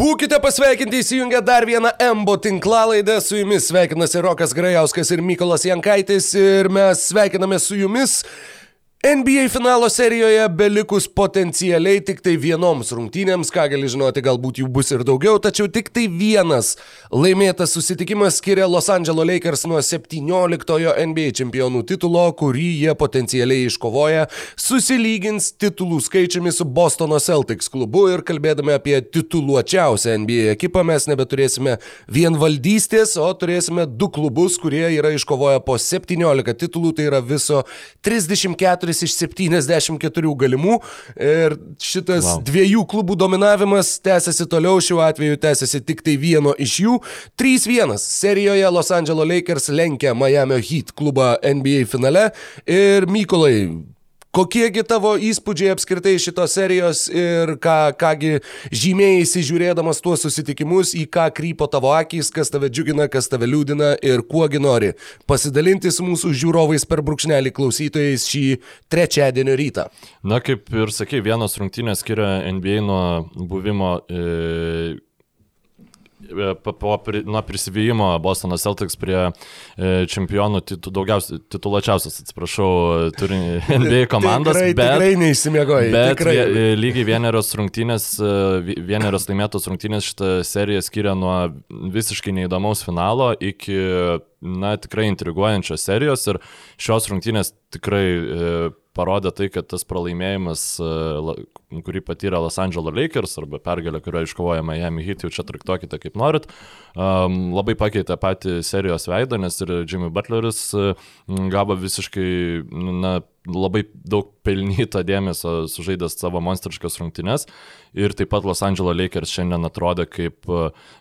Būkite pasveikinti įsijungę dar vieną Embo tinklalaidę. Su jumis sveikinasi Rokas Grajauskas ir Mykolas Jankaitis ir mes sveikiname su jumis NBA finalo serijoje belikus potencialiai tik tai vienoms rungtynėms, ką gali žinoti, galbūt jų bus ir daugiau, tačiau tik tai vienas laimėtas susitikimas skiria Los Angeles Lakers nuo 17-ojo NBA čempionų titulo, kurį jie potencialiai iškovoja, susilygins titulų skaičiumi su Bostono Celtics klubu ir kalbėdami apie tituluočiausią NBA ekipą mes nebeturėsime vienvaldystės, o turėsime du klubus, kurie yra iškovoję po 17 titulų, tai yra viso 34 iš 74 galimų ir šitas wow. dviejų klubų dominavimas tęsiasi toliau, šiuo atveju tęsiasi tik tai vieno iš jų. 3-1 serijoje Los Angeles Lakers lenkia Miami Heat klubą NBA finale ir Mykolai, Kokiegi tavo įspūdžiai apskritai šitos serijos ir ką, kągi žymėjai įsižiūrėdamas tuos susitikimus, į ką krypo tavo akis, kas tave džiugina, kas tave liūdina ir kuogi nori pasidalinti su mūsų žiūrovais per brūkšnelį klausytojais šį trečiadienio rytą. Na, kaip ir sakai, vienos rungtynės skiria NBA nuo buvimo E, po, po, nuo prisivijimo Bostono Celtics prie e, čempionų titu, daugiausiai, tituluočiausias, atsiprašau, turi NBA komandos. tikrai, bet tikrai neįsimiegojai. Bet tikrai. lygiai vienerios rungtynės, e, vienerios laimėtos rungtynės šitą seriją skiria nuo visiškai neįdomaus finalo iki, na, tikrai intriguojančios serijos ir šios rungtynės tikrai parodė tai, kad tas pralaimėjimas, e, kurį patyrė Los Angeles Lakers arba pergalė, kurią iškovoja Miami Heat, jau čia traktuokite kaip norit, um, labai pakeitė patį serijos veidą, nes ir Jimmy Butleris gavo visiškai, na, labai daug pelnyto dėmesio sužaidęs savo monstriškas rungtynes ir taip pat Los Angeles Lakers šiandien atrodė kaip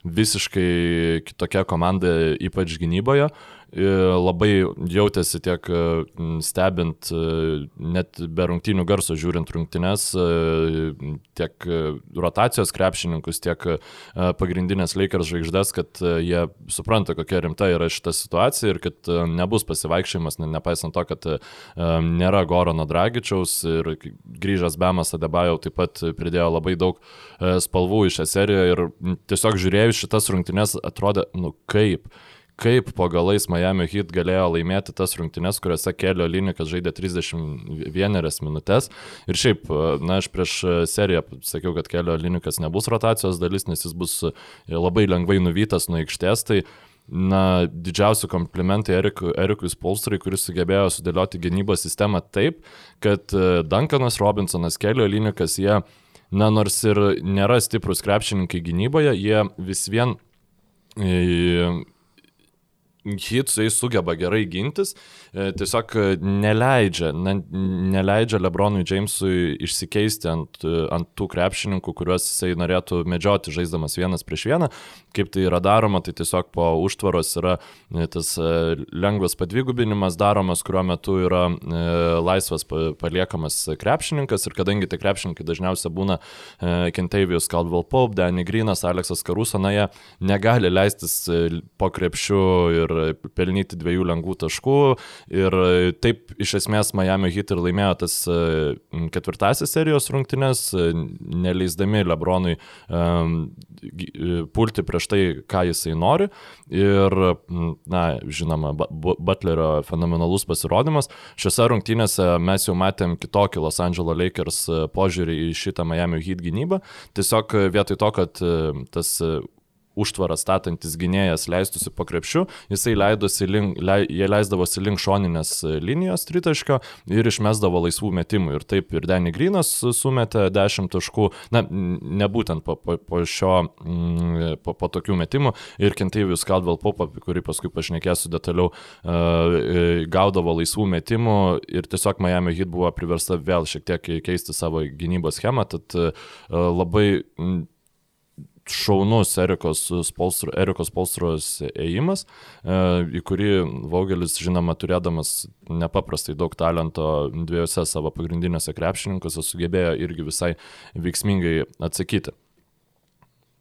visiškai kitokia komanda, ypač gynyboje. Uh, labai jautėsi tiek stebint, net be rungtynių garso žiūrint rungtynes, tiek rotacijos krepšininkus, tiek pagrindinės Lakers žvaigždės, kad jie supranta, kokia rimta yra šita situacija ir kad nebus pasivaikščiojimas, nepaisant to, kad nėra Gorono Dragičiaus ir grįžęs Bemas Adebajau taip pat pridėjo labai daug spalvų į šią seriją ir tiesiog žiūrėjus šitas rungtynes atrodė, nu kaip kaip po galais Miami Heat galėjo laimėti tas rungtynes, kuriuose Kelio Linikas žaidė 31 minutės. Ir šiaip, na, aš prieš seriją sakiau, kad Kelio Linikas nebus rotacijos dalis, nes jis bus labai lengvai nuvytas nuo aikštės. Tai Na, didžiausi komplimentai Erikui, Erikui Spolstrai, kuris sugebėjo sudėlioti gynybos sistemą taip, kad Duncanas Robinsonas, Kelio Linikas, jie, na, nors ir nėra stiprus krepšininkai gynyboje, jie vis vien Hit su jais sugeba gerai gintis, tiesiog neleidžia, ne, neleidžia Lebronui Jamesui išsikeisti ant, ant tų krepšininkų, kuriuos jisai norėtų medžioti žaisdamas vienas prieš vieną. Kaip tai yra daroma, tai tiesiog po užtvaros yra e, tas e, lengvas padvigubinimas daromas, kuriuo metu yra laisvas paliekamas krepšininkas ir kadangi tie krepšininkai dažniausiai būna Kentavijus Caldwell Pope, Danny Greenas, Aleksas Karuso, na jie negali leistis po krepšiu ir ir pelnyti dviejų lengvų taškų. Ir taip iš esmės Miami Heat ir laimėjo tas e, ketvirtasis serijos rungtynes, e, neleisdami Lebronui pulti prieš tai, ką jisai nori. Ir, na, žinoma, Butlerio fenomenalus pasirodymas. Šiose rungtynėse mes jau matėm kitokį Los Angeles Lakers požiūrį į šitą Miami Heat gynybą. Tiesiog vietoj to, kad tas užtvarą statantis gynėjas leistųsi po krepšiu, jisai link, le, jie leisdavosi link šoninės linijos tritaškio ir išmesdavo laisvų metimų. Ir taip ir Danny Grinas sumetė 10 taškų, na, nebūtent po, po, po šio, mm, po, po tokių metimų. Ir Kentavijus Caldwell Pop, apie kurį paskui pašnekėsiu detaliau, uh, gaudavo laisvų metimų ir tiesiog Miami Heat buvo priversta vėl šiek tiek keisti savo gynybos schemą, tad labai šaunus Erikos, Spolstro, Erikos Polstros ėjimas, e, į kurį Vaugelis, žinoma, turėdamas nepaprastai daug talento dviejose savo pagrindinėse krepšininkuose, sugebėjo irgi visai veiksmingai atsakyti.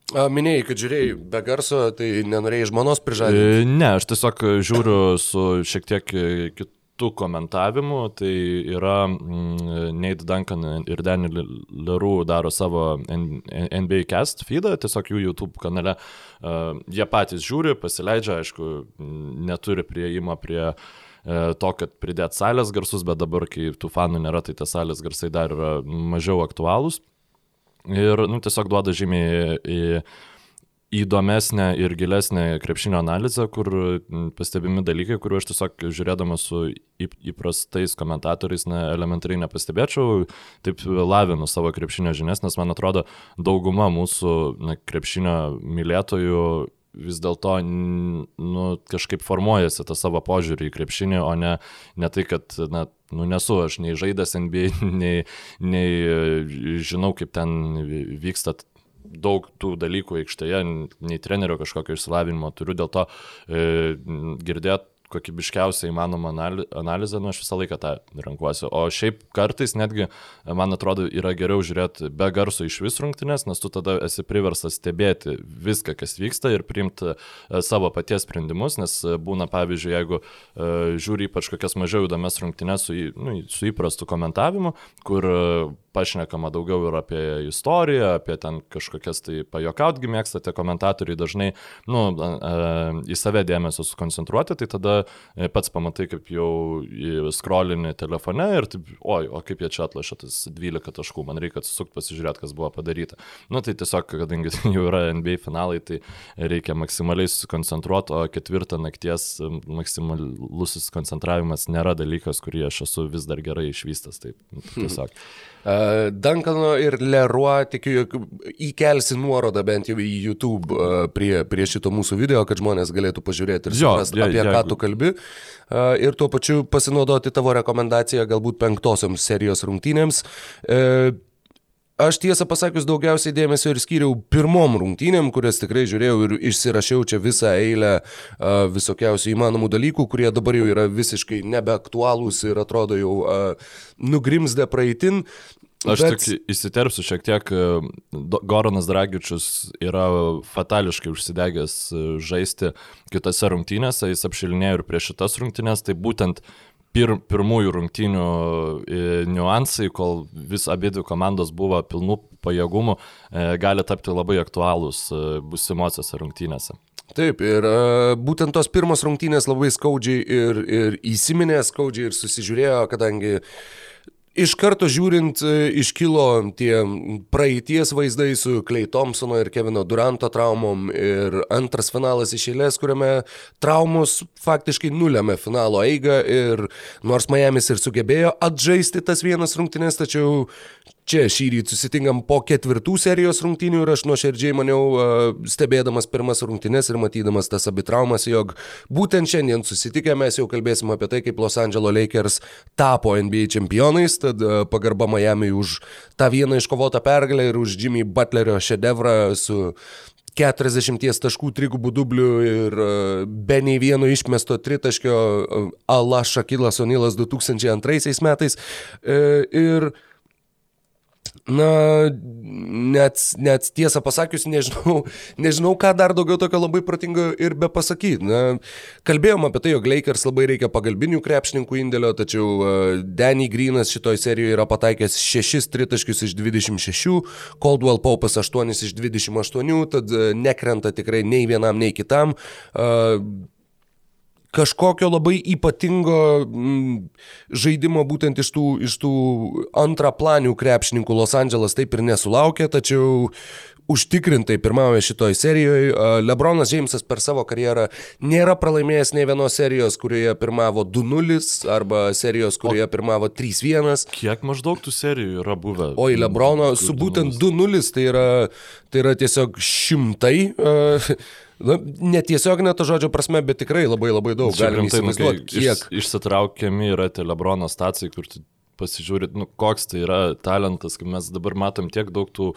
Minėjai, kad žiūrėjai be garso, tai nenorėjai žmonos prižadinti? E, ne, aš tiesiog žiūriu su šiek tiek rimtų komentavimų, tai yra mm, Nate Duncan ir Daniel Leroux daro savo NBA cast feedą, tiesiog jų YouTube kanale. Uh, jie patys žiūri, pasileidžia, aišku, neturi prieimo prie uh, to, kad pridėt salės garsus, bet dabar, kai tų fanų nėra, tai tie salės garsai dar yra mažiau aktualūs. Ir, nu, tiesiog duoda žymiai į, įdomesnę ir gilesnę krepšinio analizę, kur pastebimi dalykai, kuriuo aš tiesiog žiūrėdamas su įprastais komentatoriais ne, elementariai nepastebėčiau, taip lavinu savo krepšinio žinias, nes man atrodo dauguma mūsų na, krepšinio mylėtojų vis dėlto nu, kažkaip formuojasi tą savo požiūrį į krepšinį, o ne, ne tai, kad na, nu, nesu aš nei žaidęs NBA, nei, nei žinau, kaip ten vyksta daug tų dalykų aikštėje, nei trenerio kažkokio išsilavinimo turiu, dėl to e, girdėt kokybiškiausią įmanomą analizę, nu aš visą laiką tą renkuosi. O šiaip kartais netgi, man atrodo, yra geriau žiūrėti be garso iš vis rungtynės, nes tu tada esi priversas stebėti viską, kas vyksta ir priimti e, savo paties sprendimus, nes būna, pavyzdžiui, jeigu žiūri ypač kokias mažiau įdomias rungtynės su, nu, su įprastu komentavimu, kur pašnekama daugiau ir apie istoriją, apie ten kažkokias tai pajokautgi mėgsta tie komentatoriai dažnai, nu, į save dėmesio sukoncentruoti, tai tada E, pats pamatai, kaip jau scrollini telefone ir taip, oi, o kaip jie čia atlašė tas 12 taškų, man reikia atsisukti pasižiūrėti, kas buvo padaryta. Nu tai tiesiog, kadangi jau yra NBA finalai, tai reikia maksimaliai susikoncentruoti, o ketvirtą nakties maksimalus susikoncentravimas nėra dalykas, kurį aš esu vis dar gerai išvystęs. Taip, tiesiog. Uh, Dankano ir Leroy, tikiu, įkelsi nuorodą bent jau į YouTube uh, prie, prie šito mūsų video, kad žmonės galėtų pažiūrėti ir suprasti, apie ja, ką tu kalbi. Uh, ir tuo pačiu pasinaudoti tavo rekomendaciją galbūt penktosioms serijos rungtynėms. Aš tiesą pasakius daugiausiai dėmesio ir skyriau pirmom rungtynėm, kurias tikrai žiūrėjau ir išsirašiau čia visą eilę uh, visokiausių įmanomų dalykų, kurie dabar jau yra visiškai nebeaktualūs ir atrodo jau uh, nugrimzdę praeitin. Aš Bet... tik įsiterpsiu šiek tiek, Goranas Dragičius yra fatališkai užsidegęs žaisti kitose rungtynėse, jis apšilinėjo ir prieš šitas rungtynės, tai būtent pir, pirmųjų rungtynių e, niuansai, kol vis abidvi komandos buvo pilnų pajėgumų, e, gali tapti labai aktualūs e, busimosiose rungtynėse. Taip, ir būtent tos pirmos rungtynės labai skaudžiai ir, ir įsiminė, skaudžiai ir susižiūrėjo, kadangi uh, Iš karto žiūrint, e, iškilo tie praeities vaizdai su Klei Thompsono ir Kevino Duranto traumom. Ir antras finalas iš eilės, kuriame traumos faktiškai nulėmė finalo eigą. Ir nors Miamis ir sugebėjo atžaisti tas vienas rungtynės, tačiau Čia šį rytą susitinkam po ketvirtų serijos rungtynių ir aš nuoširdžiai maniau, stebėdamas pirmas rungtynės ir matydamas tas abi traumas, jog būtent šiandien susitikę mes jau kalbėsim apie tai, kaip Los Angeles Lakers tapo NBA čempionais, tad pagarba Miami už tą vieną iškovotą pergalę ir už Jimmy Butlerio šedevrą su 40 taškų trigubų dublių ir be nei vieno išmesto tritaškio Ala Šakilas Onilas 2002 metais. E, ir Na, net, net tiesą pasakius, nežinau, nežinau, ką dar daugiau tokio labai protingo ir be pasakyti. Na, kalbėjom apie tai, jog Lakers labai reikia pagalbinių krepšininkų indėlio, tačiau uh, Danny Greenas šitoje serijoje yra pataikęs 6 tritaškius iš 26, Caldwell Paupas 8 iš 28, tad uh, nekrenta tikrai nei vienam, nei kitam. Uh, kažkokio labai ypatingo mm, žaidimo būtent iš tų, iš tų antraplanių krepšininkų Los Angeles taip ir nesulaukė, tačiau užtikrintai pirmauja šitoj serijoje. Lebronas Džeimsas per savo karjerą nėra pralaimėjęs nei vienos serijos, kurioje pirmavo 2-0 arba serijos, kurioje o pirmavo 3-1. Kiek maždaug tų serijų yra buvę? Oi, Lebrono su būtent 2-0 tai yra, tai yra tiesiog šimtai. Uh, Na, netiesioginė to žodžio prasme, bet tikrai labai labai daug. Galim rimtai, nu, įsivaizduoti, kiek. Iš, išsitraukiami yra tie Lebrono stacijai, kur pasižiūrit, nu, koks tai yra talentas, kai mes dabar matom tiek daug tų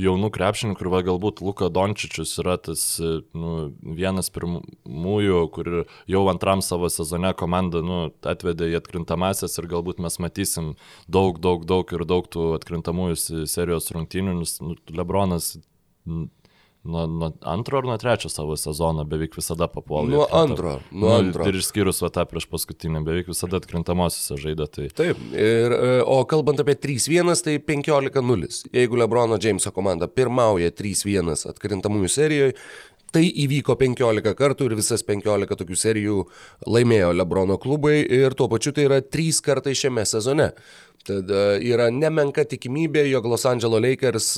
jaunų krepšininkų ir va, galbūt Luka Dončičius yra tas nu, vienas pirmųjų, kur jau antram savo sezone komanda nu, atvedė į atkrintamasias ir galbūt mes matysim daug, daug, daug ir daug tų atkrintamųjų serijos rungtynių, nes nu, Lebronas nuo, nuo antro ar nuo trečio savo sezono beveik visada papuolė. Nuo antro, nuo nu, antro. Ir išskyrus va tą prieš paskutinį, beveik visada atkrintamosiose žaidė. Tai... Taip, ir, e, o kalbant apie 3-1, tai 15-0. Jeigu Lebrono Jameso komanda pirmauja 3-1 atkrintamųjų serijoje, Tai įvyko 15 kartų ir visas 15 tokių serijų laimėjo Lebrono klubai ir tuo pačiu tai yra 3 kartai šiame sezone. Tad yra nemenka tikimybė, jog Los Angeles Lakers,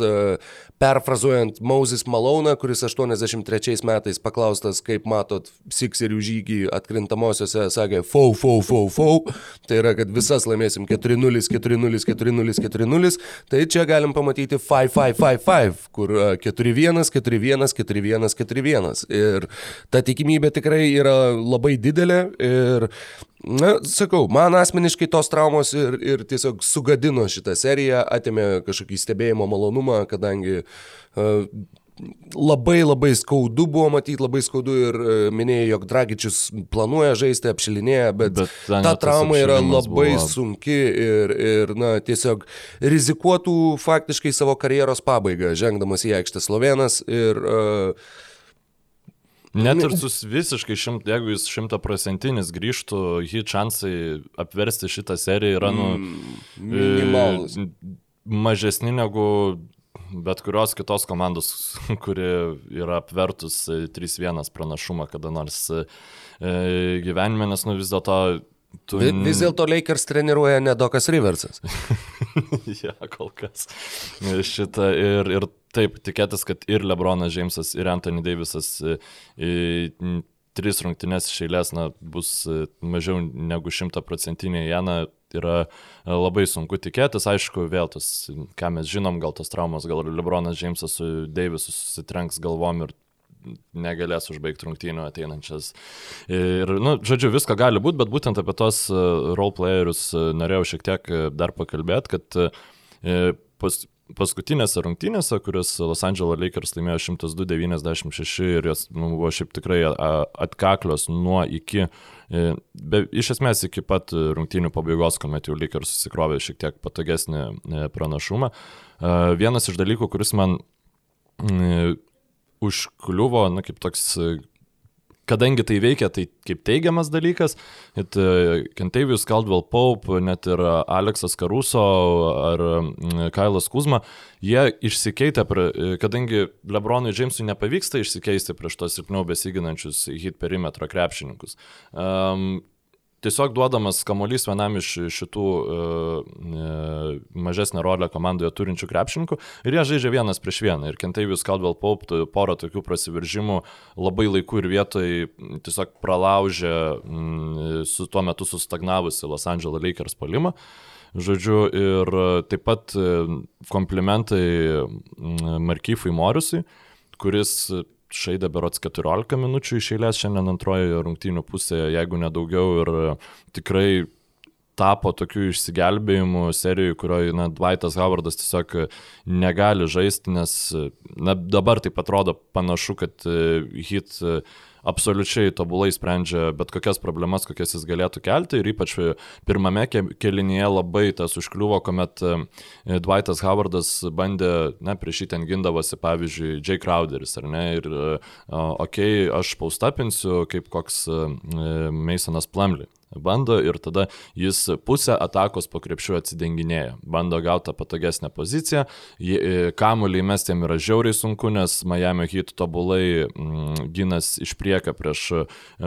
perfrazuojant Moses Malone, kuris 83 metais paklaustas, kaip matot Sixerių žygį atkrintamosiose, sakė fau, fau, fau, fau. Tai yra, kad visas laimėsim 4-0, 4-0, 4-0, 4-0. Tai čia galim pamatyti 5-5-5-5, kur 4-1, 4-1, 4-1, 4-1. Ir ta tikimybė tikrai yra labai didelė ir Na, sakau, man asmeniškai tos traumos ir, ir tiesiog sugadino šitą seriją, atėmė kažkokį stebėjimo malonumą, kadangi uh, labai labai skaudu buvo matyti, labai skaudu ir uh, minėjai, jog Dragičius planuoja žaisti, apšilinėja, bet, bet ta trauma yra labai buvo... sunki ir, ir, na, tiesiog rizikuotų faktiškai savo karjeros pabaigą, žengdamas į aikštę Slovenas ir uh, Net ir sus visiškai šimt, jeigu jis šimtaprocentinis grįžtų, jį šansai apversti šitą seriją yra, nu, mm, minimalus. E, mažesni negu bet kurios kitos komandos, kuri yra apvertus 3-1 pranašumą kada nors e, gyvenime, nes, nu, vis dėlto Tu... Vis dėlto Lakers treniruoja ne Dokas Riversas. ja, kol kas. Šitą ir, ir taip, tikėtis, kad ir Lebronas Džeimsas, ir Anthony Davisas į, į, tris rungtynes iš eilės na, bus e, mažiau negu šimtaprocentinė jena, yra e, labai sunku tikėtis. Aišku, vėl tas, ką mes žinom, gal tos traumos, gal Lebronas Džeimsas su Davisu susitrenks galvom ir negalės užbaigti rungtynių ateinančias. Ir, nu, žodžiu, visko gali būti, bet būtent apie tos e, roleplayerius norėjau šiek tiek dar pakalbėti, kad pas, paskutinėse rungtynėse, kurias Los Angeles Lakers laimėjo 102-96 ir jos nu, buvo šiaip tikrai atkaklios nuo iki, e, be, iš esmės iki pat rungtynių pabaigos, kuomet jau Lakers susikrovė šiek tiek patogesnį e, pranašumą. Vienas iš dalykų, kuris man užkliuvo, na kaip toks kadangi tai veikia, tai kaip teigiamas dalykas, net Kentavius Caldwell Pope, net ir Aleksas Karuso ar Kailas Kuzma, jie išsikeitė, kadangi Lebronui Jamesui nepavyksta išsikeisti prieš tos silpniau besiginančius hit perimetro krepšininkus. Um, tiesiog duodamas kamuolys vienam iš šitų uh, mažesnę rolę komandoje turinčių krepšininkų ir jie žaidžia vienas prieš vieną. Ir Kentavius Caldwell Pope porą tokių prasiveržimų labai laiku ir vietoj tiesiog pralaužė mm, su tuo metu sustagnavusi Los Angeles Lakers palimą. Žodžiu, ir taip pat komplimentai Markyfui Morisui, kuris žaidė berots 14 minučių iš eilės šiandien antrojoje rungtynių pusėje, jeigu nedaugiau ir tikrai tapo tokiu išsigelbėjimu serijų, kurioje na, Dwightas Howardas tiesiog negali žaisti, nes na, dabar taip atrodo panašu, kad hit absoliučiai tobulai sprendžia bet kokias problemas, kokias jis galėtų kelti ir ypač pirmame kelinyje labai tas užkliuvo, kuomet e, Dwightas Howardas bandė, na, prieš jį ten gindavosi, pavyzdžiui, Jay Crowderis, ar ne, ir okei, okay, aš paustapinsiu kaip koks e, Masonas Plumley bando ir tada jis pusę atakos po krepšiu atsidenginėja, bando gauti patogesnę poziciją, e, kamuolį mes tiem yra žiauriai sunku, nes Miami Heat tobulai mm, ginas iš priekio prieš e,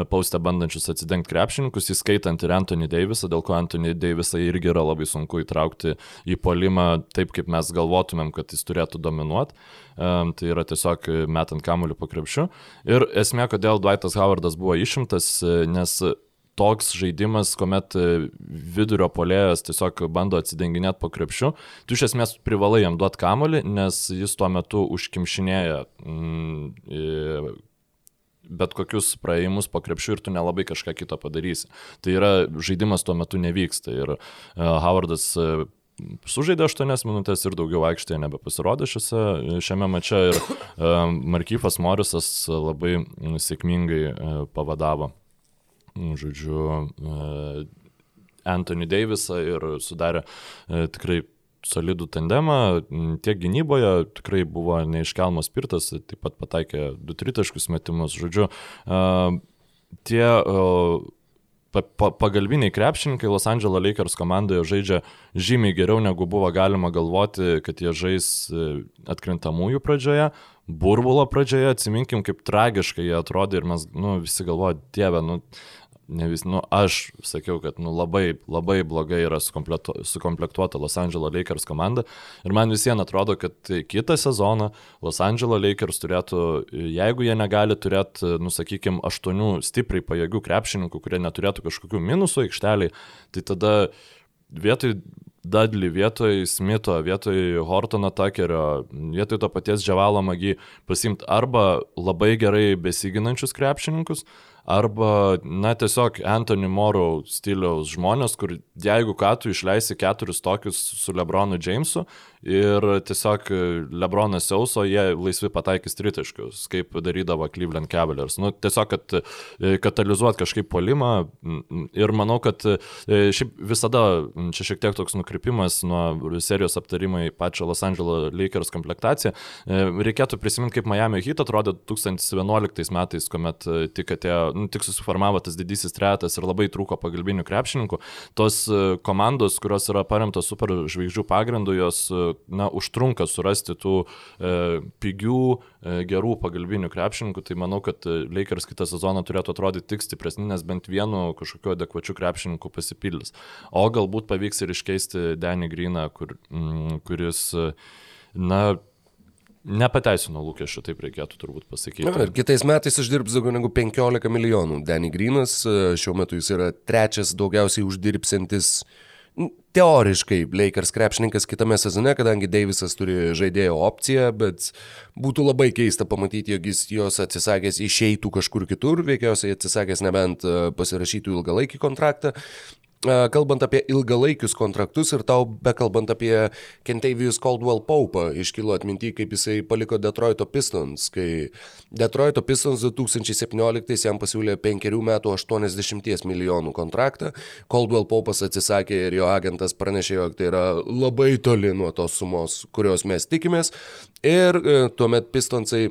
paustę bandančius atsidengti krepšininkus, įskaitant ir Anthony Davisą, dėl ko Anthony Davisą irgi yra labai sunku įtraukti į polimą taip, kaip mes galvotumėm, kad jis turėtų dominuoti. Um, tai yra tiesiog metant kamuolį po krepšiu. Ir esmė, kodėl Dwightas Howardas buvo išimtas, e, nes toks žaidimas, kuomet e, vidurio polėjas tiesiog bando atsidenginėti po krepšiu, tu iš esmės privalai jam duoti kamolį, nes jis tuo metu užkimšinėja mm, bet kokius praėjimus po krepšiu ir tu nelabai kažką kito padarysi. Tai yra žaidimas tuo metu nevyksta ir uh, Howardas uh, sužaidė 8 minutės ir daugiau aikštėje nebepasirodė šiose, šiame mače ir Markyfas Morisas labai sėkmingai pavadavo žodžiu, e, Anthony Davisą ir sudarė e, tikrai solidų tandemą, tiek gynyboje tikrai buvo neiškelmas spirtas, taip pat pataikė du tritaškus metimus, žodžiu, tie pa, pa, pagalbiniai krepšininkai Los Angeles Lakers komandoje žaidžia žymiai geriau negu buvo galima galvoti, kad jie žais e, atkrintamųjų pradžioje, burbulo pradžioje, atsiminkim, kaip tragiškai jie atrodė ir mes nu, visi galvoja, dieve, nu, ne vis, nu, aš sakiau, kad nu, labai, labai blogai yra sukomplektuota Los Angeles Lakers komanda. Ir man visiems atrodo, kad kitą sezoną Los Angeles Lakers turėtų, jeigu jie negali turėti, nusakykime, aštuonių stipriai pajėgių krepšininkų, kurie neturėtų kažkokių minusų aikšteliai, tai tada vietoj Dudley, vietoj Smito, vietoj Hortono Tuckerio, vietoj to paties Džavalo Magi pasimti arba labai gerai besiginančius krepšininkus, arba, na, tiesiog Anthony Morrow stiliaus žmonės, kur jeigu ką tu išleisi keturis tokius su Lebronu Jamesu ir tiesiog Lebronas Sauso, jie laisvi pataikys tritaškius, kaip darydavo Cleveland Cavaliers. Nu, tiesiog, kad e, katalizuot kažkaip polimą ir manau, kad e, šiaip visada čia šiek tiek toks nukrypimas nuo serijos aptarimai pačią Los Angeles Lakers komplektaciją. E, reikėtų prisiminti, kaip Miami Heat atrodė 2011 metais, kuomet tik atėjo nu, tik susiformavo tas didysis tretas ir labai trūko pagalbinių krepšininkų. Tos e, komandos, kurios yra paremtos super žvaigždžių pagrindu, jos e, na, užtrunka surasti tų e, pigių, e, gerų pagalbinių krepšininkų. Tai manau, kad e, Lakers kitą sezoną turėtų atrodyti tik stipresni, nes bent vienu kažkokiu adekvačiu krepšininku pasipildys. O galbūt pavyks ir iškeisti Danny Greeną, kur, mm, kuris na, Nepateisino lūkesčių, taip reikėtų turbūt pasakyti. Na, kitais metais uždirbs daugiau negu 15 milijonų. Danny Greenas e, šiuo metu jis yra trečias daugiausiai uždirbsintis teoriškai Lakers krepšininkas kitame sezone, kadangi Davisas turi žaidėjo opciją, bet būtų labai keista pamatyti, jog jis jos atsisakęs išeitų kažkur kitur, veikiausiai atsisakęs nebent e, pasirašytų ilgalaikį kontraktą kalbant apie ilgalaikius kontraktus ir tau bekalbant apie Kentavijus Caldwell Pope, iškilo atminti, kaip jisai paliko Detroito Pistons, kai Detroito Pistons 2017 jam pasiūlė 5 metų 80 milijonų kontraktą, Caldwell Pope'as atsisakė ir jo agentas pranešė, jog tai yra labai toli nuo tos sumos, kurios mes tikimės. Ir e, tuomet Pistonsai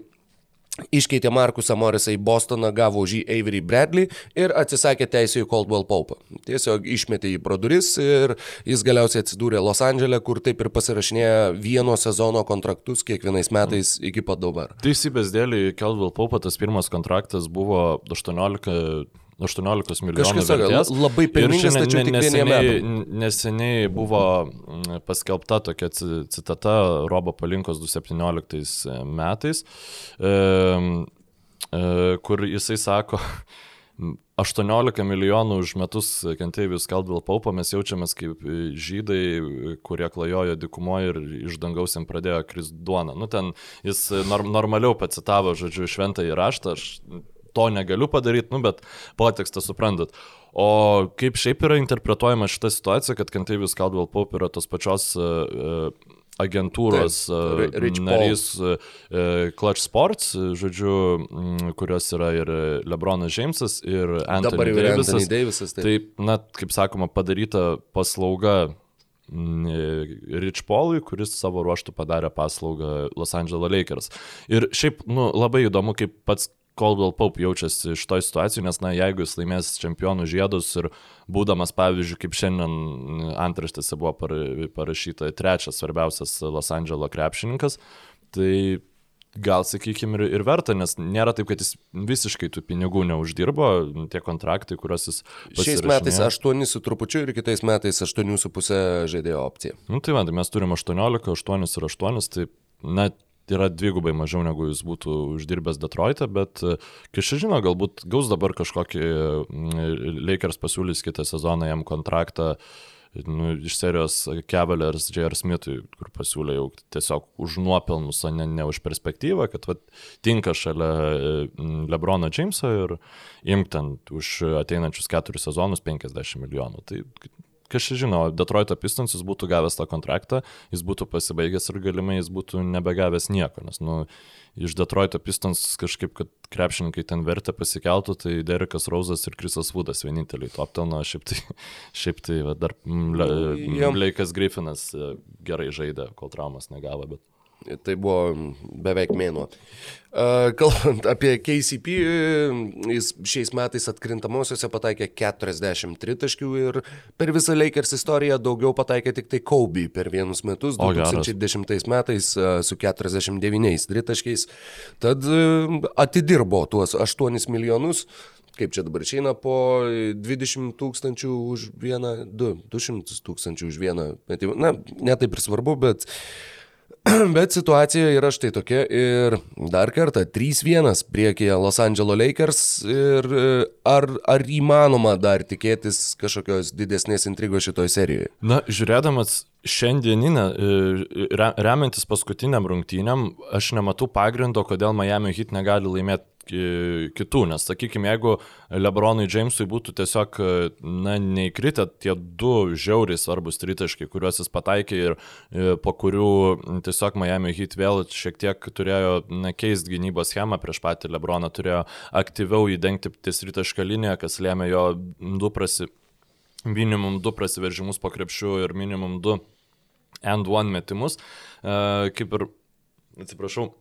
Iškeitė Markusą Morisą į Bostoną, gavo už jį Avery Bradley ir atsisakė teisėjų Coldwell Pope. Tiesiog išmetė jį pro duris ir jis galiausiai atsidūrė Los Andželė, kur taip ir pasirašinėja vieno sezono kontraktus kiekvienais metais iki pat dabar. Teisybės dėlį Coldwell Pope tas pirmas kontraktas buvo 18 18 milijonų vertės. Labai pelningas, tačiau tik neseniai, neseniai buvo mm, paskelbta tokia citata Robo Palinkos 2017 metais, e, e, kur jisai sako, 18 milijonų už metus kentėjus Caldwell Paupo mes jaučiamės kaip žydai, kurie klajojo dikumoje ir iš dangaus jam pradėjo kris duona. Nu, ten jis norm, normaliau pacitavo, žodžiu, šventą įraštą, aš to negaliu padaryti, nu, bet potekstą suprantat. O kaip šiaip yra interpretuojama šita situacija, kad Kentavius Caldwell Pope yra tos pačios uh, agentūros Taip, uh, narys Clutch Sports, žodžiu, kurios yra ir Lebronas Jamesas, ir Anthony Davisas. Anthony Davisas taip. taip, na, kaip sakoma, padaryta paslauga Rich Paului, kuris savo ruoštų padarė paslaugą Los Angeles Lakers. Ir šiaip, nu, labai įdomu, kaip pats Caldwell Pope jaučiasi šitoje situacijoje, nes, na, jeigu jis laimės čempionų žiedus ir būdamas, pavyzdžiui, kaip šiandien antraštėse buvo parašyta, trečias svarbiausias Los Andželo krepšininkas, tai gal, sakykime, ir, ir verta, nes nėra taip, kad jis visiškai tų pinigų neuždirbo, tie kontraktai, kuriuos jis... Šiais metais 8 su trupučiu ir kitais metais 8,5 žaidėjo opcija. Nu tai man, tai mes turime 18, 8 ir 8, tai net yra dvigubai mažiau negu jis būtų uždirbęs Detroitą, bet e, kas žino, galbūt gaus dabar kažkokį mm, Lakers pasiūlys kitą sezoną jam kontraktą nu, iš serijos Cavaliers J.R. Smithui, kur pasiūlė jau tiesiog už nuopelnus, o ne, ne už perspektyvą, kad vat, tinka šalia mm, Lebrono Jameso ir imk ten už ateinančius keturis sezonus 50 milijonų. Tai kas čia žino, Detroito Pistons jis būtų gavęs tą kontraktą, jis būtų pasibaigęs ir galimai jis būtų nebegavęs nieko, nes, nu, iš Detroito Pistons kažkaip, kad krepšininkai ten vertę pasikeltų, tai Derekas Rauzas ir Krisas Vudas vieninteliai top ten, o šiaip tai, šiaip tai va, dar Bleikas Griffinas e, gerai žaidė, kol traumas negavo, bet... Tai buvo beveik mėnuo. Kalbant apie KCP, jis šiais metais atkrintamosiose pataikė 43 taškių ir per visą Lakers istoriją daugiau pataikė tik tai Kobe per vienus metus, 2010 o, metais su 49 tritaškiais. Tad atidirbo tuos 8 milijonus kaip čia dabar išeina po 20 tūkstančių už vieną, 2, 200 tūkstančių už vieną metimą. Na, netaip ir svarbu, bet Bet situacija yra štai tokia ir dar kartą 3-1 priekyje Los Angeles Lakers ir e, ar, ar įmanoma dar tikėtis kažkokios didesnės intrigos šitoje serijoje? Na, žiūrėdamas šiandieninę, e, remiantis paskutiniam rungtynėm, aš nematau pagrindo, kodėl Miami Heat negali laimėti kitų, nes sakykime, jeigu Lebronui Jamesui būtų tiesiog, na, neįkritę tie du žiauriai svarbus tritaškai, kuriuos jis pataikė ir e, po kurių tiesiog Miami Heat vėl šiek tiek turėjo, keisti gynybos schemą prieš patį Lebroną, turėjo aktyviau įdengti ties tritašką liniją, kas lėmė jo du prasi, minimum du prasiveržimus po krepšiu ir minimum du end one metimus, e, kaip ir, atsiprašau,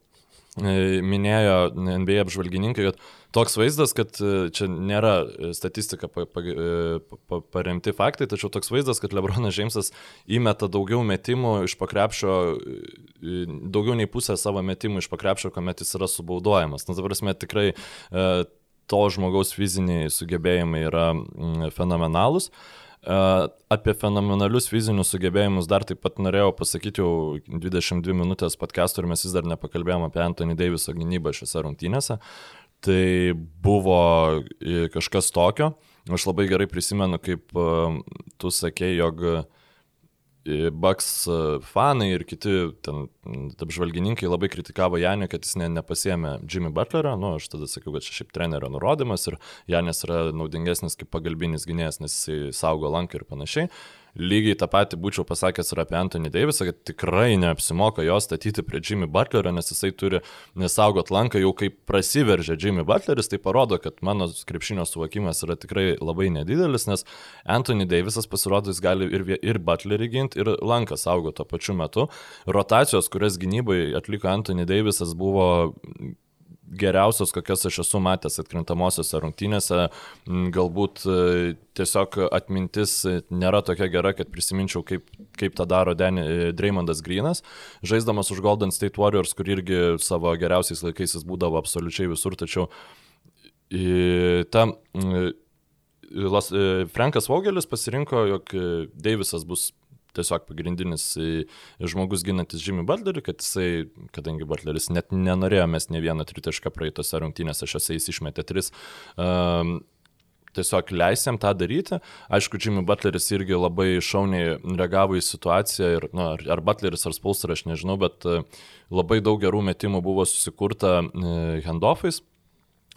minėjo NBA apžvalgininkai, kad toks vaizdas, kad e, čia nėra statistika pa, pa, e, pa, paremti faktai, tačiau toks vaizdas, kad Lebronas Džeimsas įmeta daugiau metimų iš pakrepšio, daugiau nei pusę savo metimų iš pakrepšio, kuomet jis yra subaudojamas. Na, ta prasme, tikrai to žmogaus fiziniai sugebėjimai yra fenomenalūs. Uh, Apie fenomenalius fizinius sugebėjimus dar taip pat norėjau pasakyti jau 22 minutės podcast'o ir mes vis dar nepakalbėjom apie Anthony Daviso gynybą šiose rungtynėse. Tai buvo kažkas tokio. Aš labai gerai prisimenu, kaip tu sakei, jog Bucks e, fanai ir kiti ten apžvalgininkai labai kritikavo Janį, kad jis ne, nepasėmė Jimmy Butlerio, nu aš tada sakiau, kad čia šiaip trenerio nurodymas ir Janis yra naudingesnis kaip pagalbinis gynėjas, nes jisai saugo lanką ir panašiai. Lygiai tą patį būčiau pasakęs ir apie Anthony Davisą, kad tikrai neapsimoka jo statyti prie Jimmy Butlerio, nes jisai turi nesaugot lanką, jau kai prasiveržia Jimmy Butleris, tai parodo, kad mano krepšinio suvokimas yra tikrai labai nedidelis, nes Anthony Davisas pasirodo, jis gali ir, ir Butlerį ginti, ir lanką saugo tuo pačiu metu. Rotacijos, kurias gynybai atliko Anthony Davisas, buvo geriausios, kokias aš esu matęs atkrintamosiose rungtynėse. Mm, galbūt e, tiesiog atmintis nėra tokia gera, kad prisiminčiau, kaip, kaip tą daro Danny, e, Dreymondas Greenas, žaisdamas už Golden State Warriors, kur irgi savo geriausiais laikais jis būdavo absoliučiai visur, tačiau ta Las, Frankas Vogelis pasirinko, jog Deivisas bus tiesiog pagrindinis žmogus ginantis Jimmy Butlerį, kad jisai, kadangi Butleris net nenorėjo mes ne vieną tritašką praeitose rungtynėse, šiose jis išmetė tris. Um, tiesiog leisėm tą daryti. Aišku, Jimmy Butleris irgi labai šauniai reagavo į situaciją, ir, nu, ar, Butleris, ar Spolster, aš nežinau, bet labai daug gerų metimų buvo susikurta handoffais.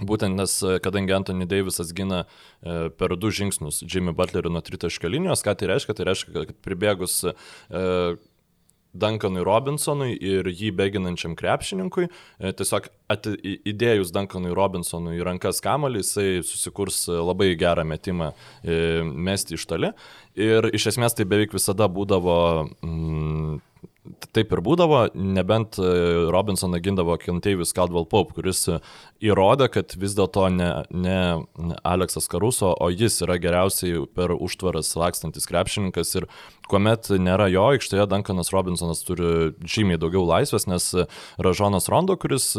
Būtent nes, e, kadangi Anthony Davisas gina e, per du žingsnius Jimmy Butlerį nuo tritaškio linijos, ką tai reiškia? Tai reiškia, kad pribėgus e, Duncanui Robinsonui ir jį beginančiam krepšininkui, tiesiog ati, įdėjus Duncanui Robinsonui į rankas kamalį, jisai susikurs labai gerą metimą mesti iš toli. Ir iš esmės tai beveik visada būdavo mm, taip ir būdavo, nebent e, Robinsoną gindavo Kentavis Caldwell Pope, kuris įrodė, kad vis dėlto ne, ne Aleksas Karuso, o jis yra geriausiai per užtvaras lakstantis krepšininkas. Ir kuomet nėra jo aikštėje, Duncanas Robinsonas turi žymiai daugiau laisvės, nes Ražonas Rondo, kuris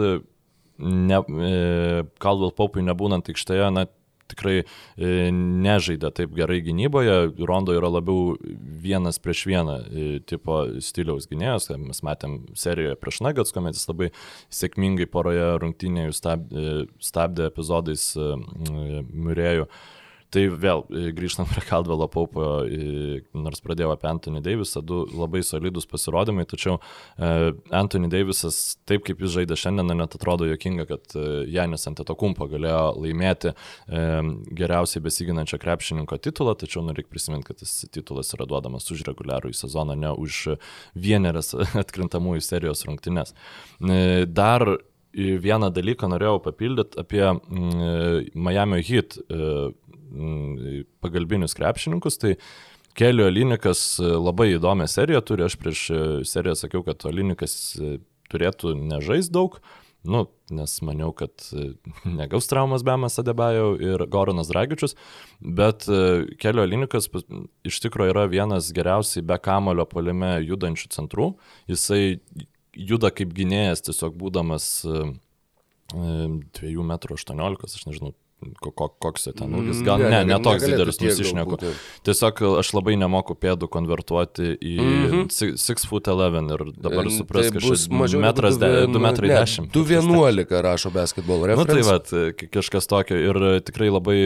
ne, e, Caldwell Pope'ui nebūnant aikštėje, na, tikrai e, nežaidė taip gerai gynyboje. Rondo yra labiau vienas prieš vieną e, tipo stiliaus gynėjas. Mes matėm serijoje prieš Nuggets, kuomet jis labai sėkmingai poroje rungtynėje stabdė, stabdė epizodais Murėjų. Tai vėl grįžtant prie Kaldvelo Paupo, nors pradėjau apie Anthony Davisą, du labai solidus pasirodymai, tačiau Anthony Davisas, taip kaip jis žaidė šiandien, net atrodo jokinga, kad Janis Antetokumpo galėjo laimėti geriausiai besiginančio krepšininko titulą, tačiau nu, reikia prisiminti, kad tas titulas yra duodamas už reguliarų į sezoną, ne už vieneras atkrintamųjų serijos rungtynes. Dar vieną dalyką norėjau papildyti apie mm, Miami Heat e, pagalbinius krepšininkus. Tai Kelio Linikas labai įdomią seriją turi. Aš prieš seriją sakiau, kad Linikas turėtų nežais daug. Nu, nes maniau, kad negaus traumas Bemas Adebajo ir Goronas Dragičius, bet Kelio Linikas iš tikrųjų yra vienas geriausiai be kamulio polime judančių centrų. Jisai juda kaip gynėjas, tiesiog būdamas 2 m 18, aš nežinau, koks ten ūgis. Gal ne, ne, ne toks didelis, nusišneku. Tiesiog aš labai nemoku pėdų konvertuoti į mm -hmm. 6 foot 11 ir dabar supras, kad šis metras 2 metrai 10. 211 rašo basketbolo referendumas. Na tai va, kažkas tokio ir tikrai labai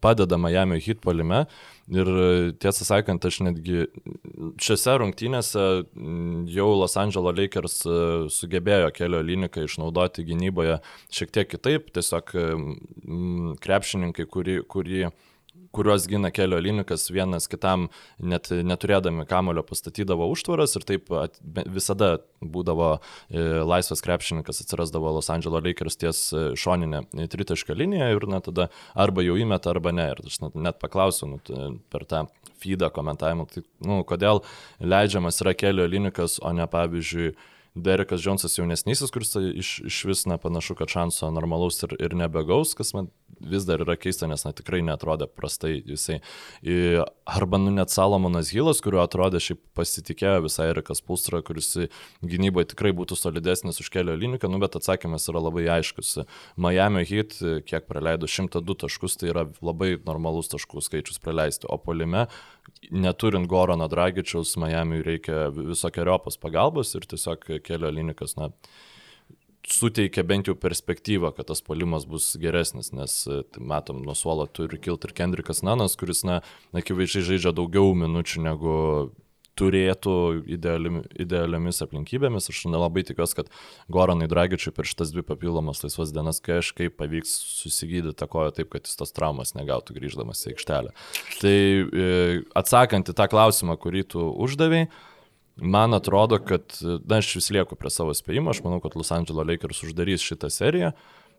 padeda Miami hit polime. Ir tiesą sakant, aš netgi šiose rungtynėse jau Los Angeles Lakers e, sugebėjo kelio liniką išnaudoti gynyboje šiek tiek kitaip, tiesiog krepšininkai, kurį, kurį kuriuos gina kelio linikas, vienas kitam net neturėdami kamulio pastatydavo užtvaras ir taip at, visada būdavo e, laisvas krepšininkas, atsirasdavo Los Angeles Lakers ties e, šoninė tritaškio linija ir na, tada arba jau įmeta, arba ne. Ir aš net, net paklausiu nu, per tą feedą komentavimą, tai, nu, kodėl leidžiamas yra kelio linikas, o ne pavyzdžiui Derekas Džonsas jaunesnysis, kuris iš, iš vis nepanašu, kad šanso normalaus ir, ir nebegaus, kas man vis dar yra keista, nes na, tikrai netrodė prastai jisai. Arba nu net Salomonas Hilas, kuriuo atrodė šiaip pasitikėjo visai Erikas Pulstra, kuris gynyboje tikrai būtų solidesnis už kelio liniką, nu, bet atsakymas yra labai aiškus. Miami Heat, kiek praleido 102 taškus, tai yra labai normalus taškų skaičius praleisti, o polime neturint Gorono Dragičiaus, Miami reikia visokiojopos pagalbos ir tiesiog kelio linikas, na, suteikia bent jau perspektyvą, kad tas polimas bus geresnis, nes tai matom, nuo suolo turi kilti ir Kendrikas Nanas, kuris, na, akivaizdžiai žaidžia daugiau minučių negu turėtų idealiami, idealiamis aplinkybėmis. Aš nelabai tikiuosi, kad Goranai Dragičiui per šitas dvi papildomas laisvas dienas kažkaip pavyks susigydyti tą koją taip, kad jis tos traumas negautų grįždamas į aikštelę. Tai e, atsakant į tą klausimą, kurį tu uždavėjai, man atrodo, kad, na, aš vis lieku prie savo spėjimo, aš manau, kad Los Angeles Lakers uždarys šitą seriją.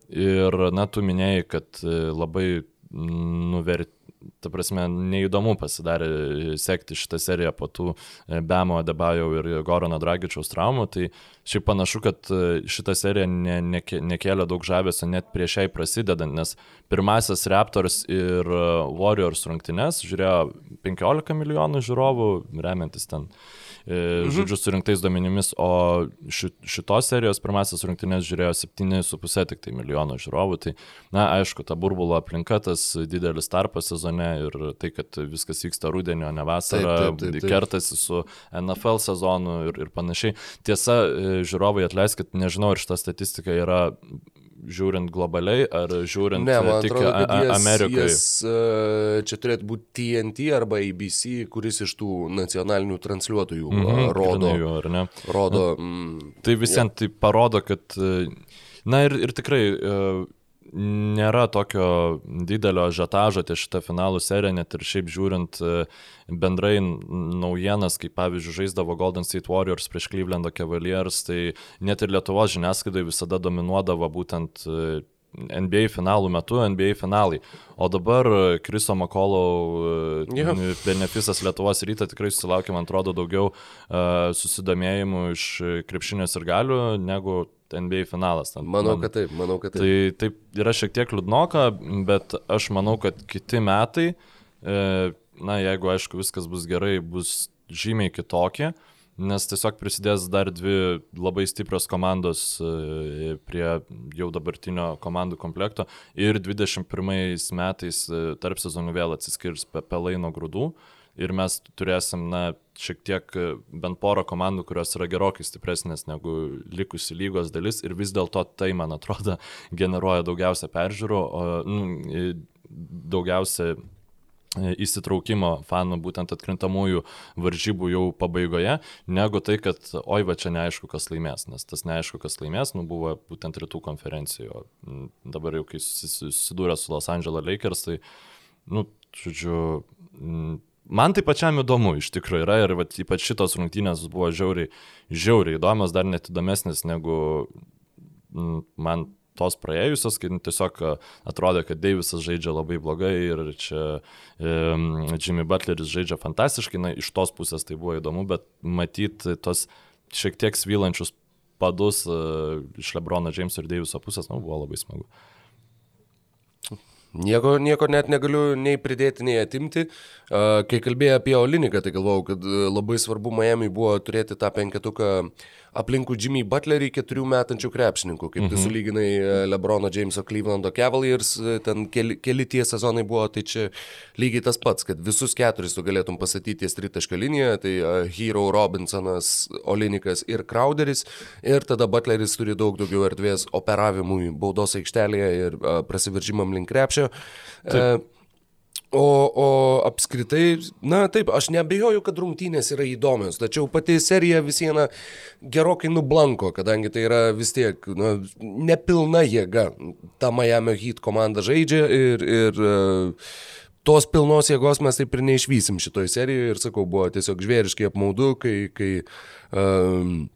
Ir, na, tu minėjai, kad e, labai nuverti ta prasme, neįdomu pasidarė sekti šitą seriją po tų e, Bemo, Debajau ir Gorono Dragičiaus traumų, tai šiaip panašu, kad e, šitą seriją ne, ne, nekėlė daug žavesio net prieš jai prasidedant, nes pirmasis Raptors ir e, Warriors rungtynes žiūrėjo 15 milijonų žiūrovų, remiantis ten mhm. žodžiu, surinktais duomenimis, o ši, šitos serijos pirmasis rungtynės žiūrėjo 7,5 tik tai milijono žiūrovų. Tai, na, aišku, ta burbulo aplinka, tas didelis tarpas sezone ir tai, kad viskas vyksta rudenio, ne vasarą, taip, taip, taip, taip. kertasi su NFL sezonu ir, ir panašiai. Tiesa, e, žiūrovai atleiskit, nežinau, ar šita statistika yra žiūrint globaliai ar žiūrint ne, man tik atrodo, Amerikai? Jas, e, čia turėtų būti TNT arba ABC, kuris iš tų nacionalinių transliuotojų mm -hmm, rodo. Jų, rodo mm, tai visiems ja. tai parodo, kad, e, na ir, ir tikrai e, nėra tokio didelio žetažo ties šitą finalų seriją, net ir šiaip žiūrint bendrai naujienas, kaip pavyzdžiui žaisdavo Golden State Warriors prieš Cleveland Cavaliers, tai net ir Lietuvos žiniasklaidai visada dominuodavo būtent e, NBA finalų metu, NBA finalai. O dabar Kriso Makolo yeah. benefisas Lietuvos rytą tikrai susilaukė, man atrodo, daugiau uh, susidomėjimų iš krepšinės ir galių negu NBA finalas. Ten, manau, man, kad taip, manau, kad taip. Tai taip yra šiek tiek liūdnoka, bet aš manau, kad kiti metai uh, na, jeigu aišku viskas bus gerai, bus žymiai kitokie, nes tiesiog prisidės dar dvi labai stiprios komandos e, prie jau dabartinio komandų komplekto ir 21 metais e, tarp sezonų vėl atsiskirs pelai nuo grūdų ir mes turėsim, na, šiek tiek e, bent porą komandų, kurios yra gerokai stipresnės negu likusi lygos dalis ir vis dėlto tai, man atrodo, generuoja daugiausia peržiūrų, o nu, daugiausia įsitraukimo fanų būtent atkrintamųjų varžybų jau pabaigoje, negu tai, kad oi va čia neaišku, kas laimės, nes tas neaišku, kas laimės, nu buvo būtent rytų konferencijoje. Dabar jau kai susidūrė su Los Angeles Lakers, tai, nu, žodžiu, man tai pačiam įdomu iš tikrųjų yra ir vat, ypač šitos rungtynės buvo žiauriai, žiauriai įdomios, dar net įdomesnės negu man tos praėjusios, kai tiesiog atrodė, kad Deivisas žaidžia labai blogai ir čia um, Jimmy Butleris žaidžia fantastiškai, na, iš tos pusės tai buvo įdomu, bet matyti tos šiek tiek svylančius padus uh, iš Lebrono Jameso ir Deiviso pusės, na, buvo labai smagu. Nieko, nieko net negaliu nei pridėti, nei atimti. Kai kalbėjau apie Oliniką, tai galvojau, kad labai svarbu Miami buvo turėti tą penketuką aplinkų Jimmy Butlerį keturių metančių krepšininkų, kaip mhm. tu sulyginai e, Lebrono Jameso Clevelando Cavaliers, e, ten keli, keli tie sezonai buvo, tai čia lygiai tas pats, kad visus keturis tu galėtum pasakyti ties tritašką liniją, tai uh, Hero Robinsonas, Olinikas ir Crowderis, ir tada Butleris turi daug daugiau erdvės operavimui baudos aikštelėje ir prasiveržimam link krepšio. Taip. O, o apskritai, na taip, aš nebejoju, kad rungtynės yra įdomios, tačiau pati serija vis viena gerokai nublanko, kadangi tai yra vis tiek na, nepilna jėga. Ta Miami Heat komanda žaidžia ir, ir uh, tos pilnos jėgos mes taip ir neišvysim šitoj serijoje ir sakau, buvo tiesiog žvėriškai apmaudu, kai... kai um,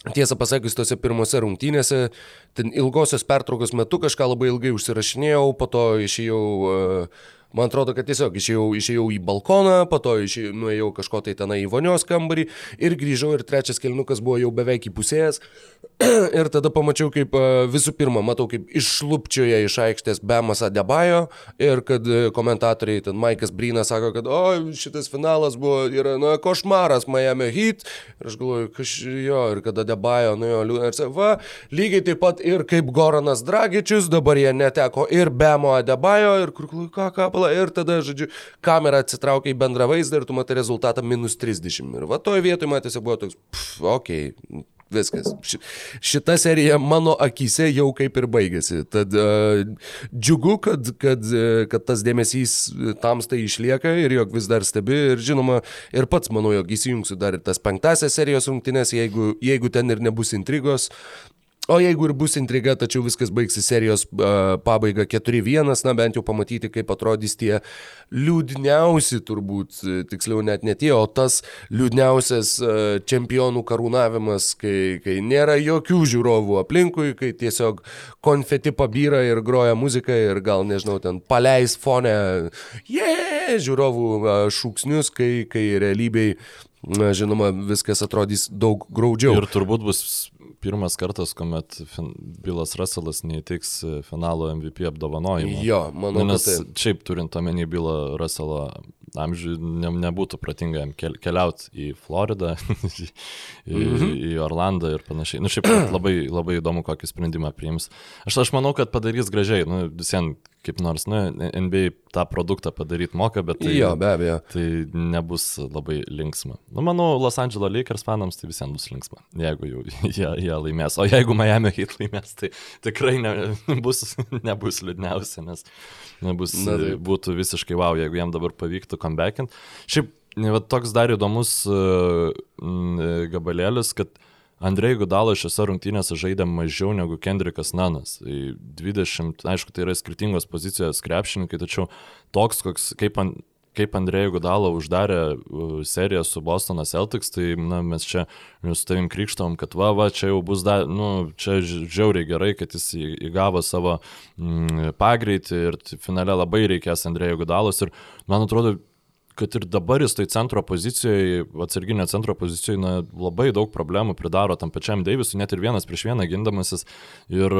Tiesą pasakius, tose pirmose rungtynėse, ten ilgosios pertraukos metu kažką labai ilgai užsirašinėjau, po to išėjau uh, Man atrodo, kad tiesiog išėjau, išėjau į balkoną, po to išėjau, nuėjau kažko tai tenai į vonios kambarį ir grįžau ir trečias kelnukas buvo jau beveik įpusėjęs. ir tada pamačiau, kaip visų pirma, matau, kaip išlupčioje iš aikštės Bemas Adebajo ir kad komentatoriai, ten Maikas Brynas sako, kad o, šitas finalas buvo, yra, na, košmaras Miami Heat. Ir aš galvoju, kaž jo, ir kad Adebajo, nu jo, liūdna, ir sako, va, lygiai taip pat ir kaip Goranas Dragičius, dabar jie neteko ir Bemo Adebajo, ir kur, ką, ką, pagalą ir tada, žodžiu, kamera atsitraukia į bendrą vaizdą ir tu matai rezultatą minus 30. Ir va toje vietoje matėsi buvo toks, pff, okei, okay, viskas. Ši, šita serija mano akise jau kaip ir baigėsi. Tad uh, džiugu, kad, kad, uh, kad tas dėmesys tamstai išlieka ir jog vis dar stebi. Ir žinoma, ir pats manau, jog įsijungsiu dar ir tas penktasias serijos rungtynės, jeigu, jeigu ten ir nebus intrigos. O jeigu ir bus intriga, tačiau viskas baigsis serijos uh, pabaiga 4-1, na bent jau pamatyti, kaip atrodys tie liūdniausi turbūt, tiksliau net ne tie, o tas liūdniausias uh, čempionų karūnavimas, kai, kai nėra jokių žiūrovų aplinkui, kai tiesiog konfeti pabyra ir groja muzika ir gal, nežinau, ten paleis fone, jie, yeah, žiūrovų uh, šūksnius, kai, kai realybėj Na, žinoma, viskas atrodys daug graudžiau. Ir turbūt bus pirmas kartas, kuomet Bilas Russellas neįteiks e, finalo MVP apdovanojimą. Jo, manau, nu, nes tai. šiaip turint omeny Bilą Russellą amžiui ne, nebūtų protinga jam kel, keliauti į Floridą, į, mm -hmm. į Orlandą ir panašiai. Na, nu, šiaip labai, labai įdomu, kokį sprendimą priims. Aš, aš manau, kad padarys gražiai, nu, visiems kaip nors, na, NBA tą produktą padaryti moka, bet tai, jo, be abejo. tai nebus labai linksma. Nu, manau, Los Angeles Lakers fanams tai visiems bus linksma, jeigu jau jie, jie laimės. O jeigu Miami Heat laimės, tai tikrai ne, bus, nebus liūdniausia, nes nebus, Na, tai. būtų visiškai wow, jeigu jam dabar pavyktų comebackinti. Šiaip, va, toks dar įdomus uh, gabalėlis, kad Andrei Gudalo šiose rungtynėse žaidė mažiau negu Kendrikas Nanas. 20, tai aišku, tai yra skirtingos pozicijos krepšininkai, tačiau toks, koks, kaip, kaip Andrei Gudalo uždarė seriją su Bostono Celtics, tai na, mes čia su tavim krikštom, kad va, va, čia jau bus, da, nu, čia žiauriai gerai, kad jis įgavo savo mm, pagreitį ir finale labai reikės Andrei Gudalos ir man atrodo, kad ir dabar jis tai centro pozicijoje, atsarginio centro pozicijoje, na, labai daug problemų pridaro tam pačiam Deivisui, net ir vienas prieš vieną gindamasis. Ir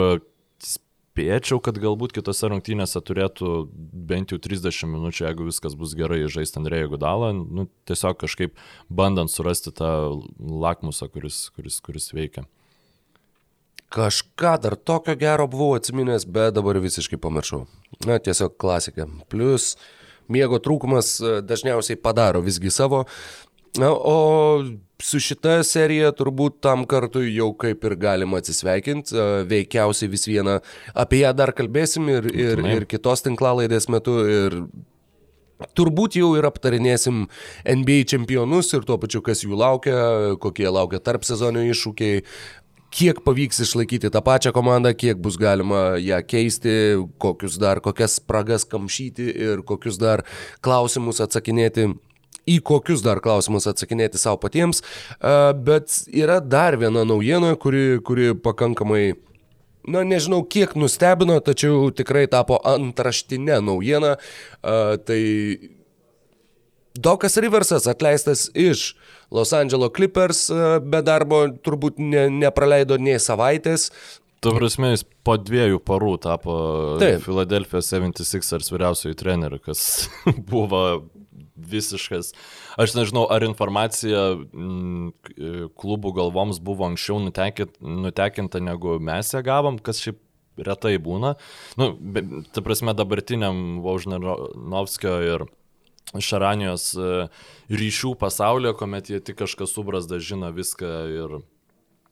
spėčiau, kad galbūt kitose rungtynėse turėtų bent jau 30 minučių, jeigu viskas bus gerai, žaisti Andrėjų Gudalą, nu, tiesiog kažkaip bandant surasti tą lakmusą, kuris, kuris, kuris veikia. Kažką dar tokio gero buvau atsiminęs, bet dabar visiškai pamiršau. Na, tiesiog klasika. Plus, miego trūkumas e, dažniausiai padaro visgi savo. Na, o su šita serija turbūt tam kartui jau kaip ir galima atsisveikinti. Veikiausiai vis vieną apie ją dar kalbėsim ir, ir, ir kitos tinklalaidės metu. Ir Turbūt jau ir aptarinėsim NBA čempionus ir tuo pačiu, kas jų laukia, kokie laukia tarp sezonio iššūkiai, kiek pavyks išlaikyti tą pačią komandą, kiek bus galima ją keisti, kokius dar, kokias spragas kamšyti ir kokius dar klausimus atsakinėti į kokius dar klausimus atsakinėti savo patiems, bet yra dar viena naujiena, kuri, kuri pakankamai na nežinau kiek nustebino, tačiau tikrai tapo antraštinė naujiena. Uh, tai Dokas Riversas atleistas iš Los Angeles Clippers be darbo turbūt ne, nepraleido nei savaitės. Tu prasme, jis po dviejų parų tapo Taip. Philadelphia 76ers vyriausiojų treneriu, kas buvo visiškas. Aš nežinau, ar informacija m, klubų galvoms buvo anksčiau nutekinta negu mes ją gavom, kas šiaip retai būna. Nu, be, ta prasme, dabartiniam Vaužnarovskio ir Šaranijos e, ryšių pasaulyje, kuomet jie tik kažkas subrasda žino viską ir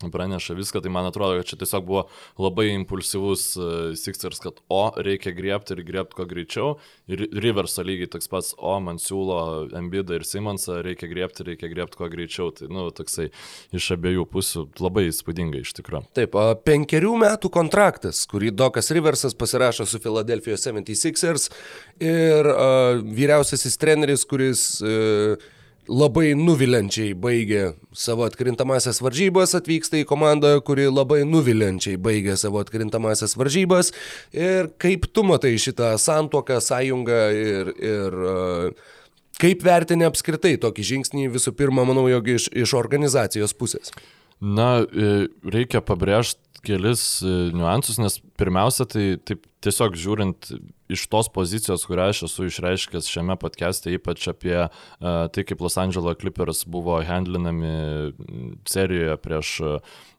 praneša viską, tai man atrodo, kad čia tiesiog buvo labai impulsyvus uh, Sixers, kad o, reikia griebti ir griebti kuo greičiau. Ir Riverso lygiai toks pats, o, man siūlo Embidą ir Simonsą, reikia griebti, reikia griebti kuo greičiau. Tai, nu, toksai iš abiejų pusių labai įspūdingai iš tikrųjų. Taip, penkerių metų kontraktas, kurį Dokas Riversas pasirašo su Philadelphia 76ers ir uh, vyriausiasis treneris, kuris uh, labai nuvilenčiai baigė savo atkrintamasias varžybas, atvyksta į komandą, kuri labai nuvilenčiai baigė savo atkrintamasias varžybas. Ir kaip tu matai šitą santuoką, sąjungą ir, ir uh, kaip vertini apskritai tokį žingsnį visų pirma, manau, jog iš, iš organizacijos pusės? Na, e, reikia pabrėžti kelis e, niuansus, nes pirmiausia, tai taip tiesiog žiūrint iš tos pozicijos, kurią aš esu išreiškęs šiame podcast'e, ypač apie uh, tai, kaip Los Angeles Clippers buvo handlinami serijoje prieš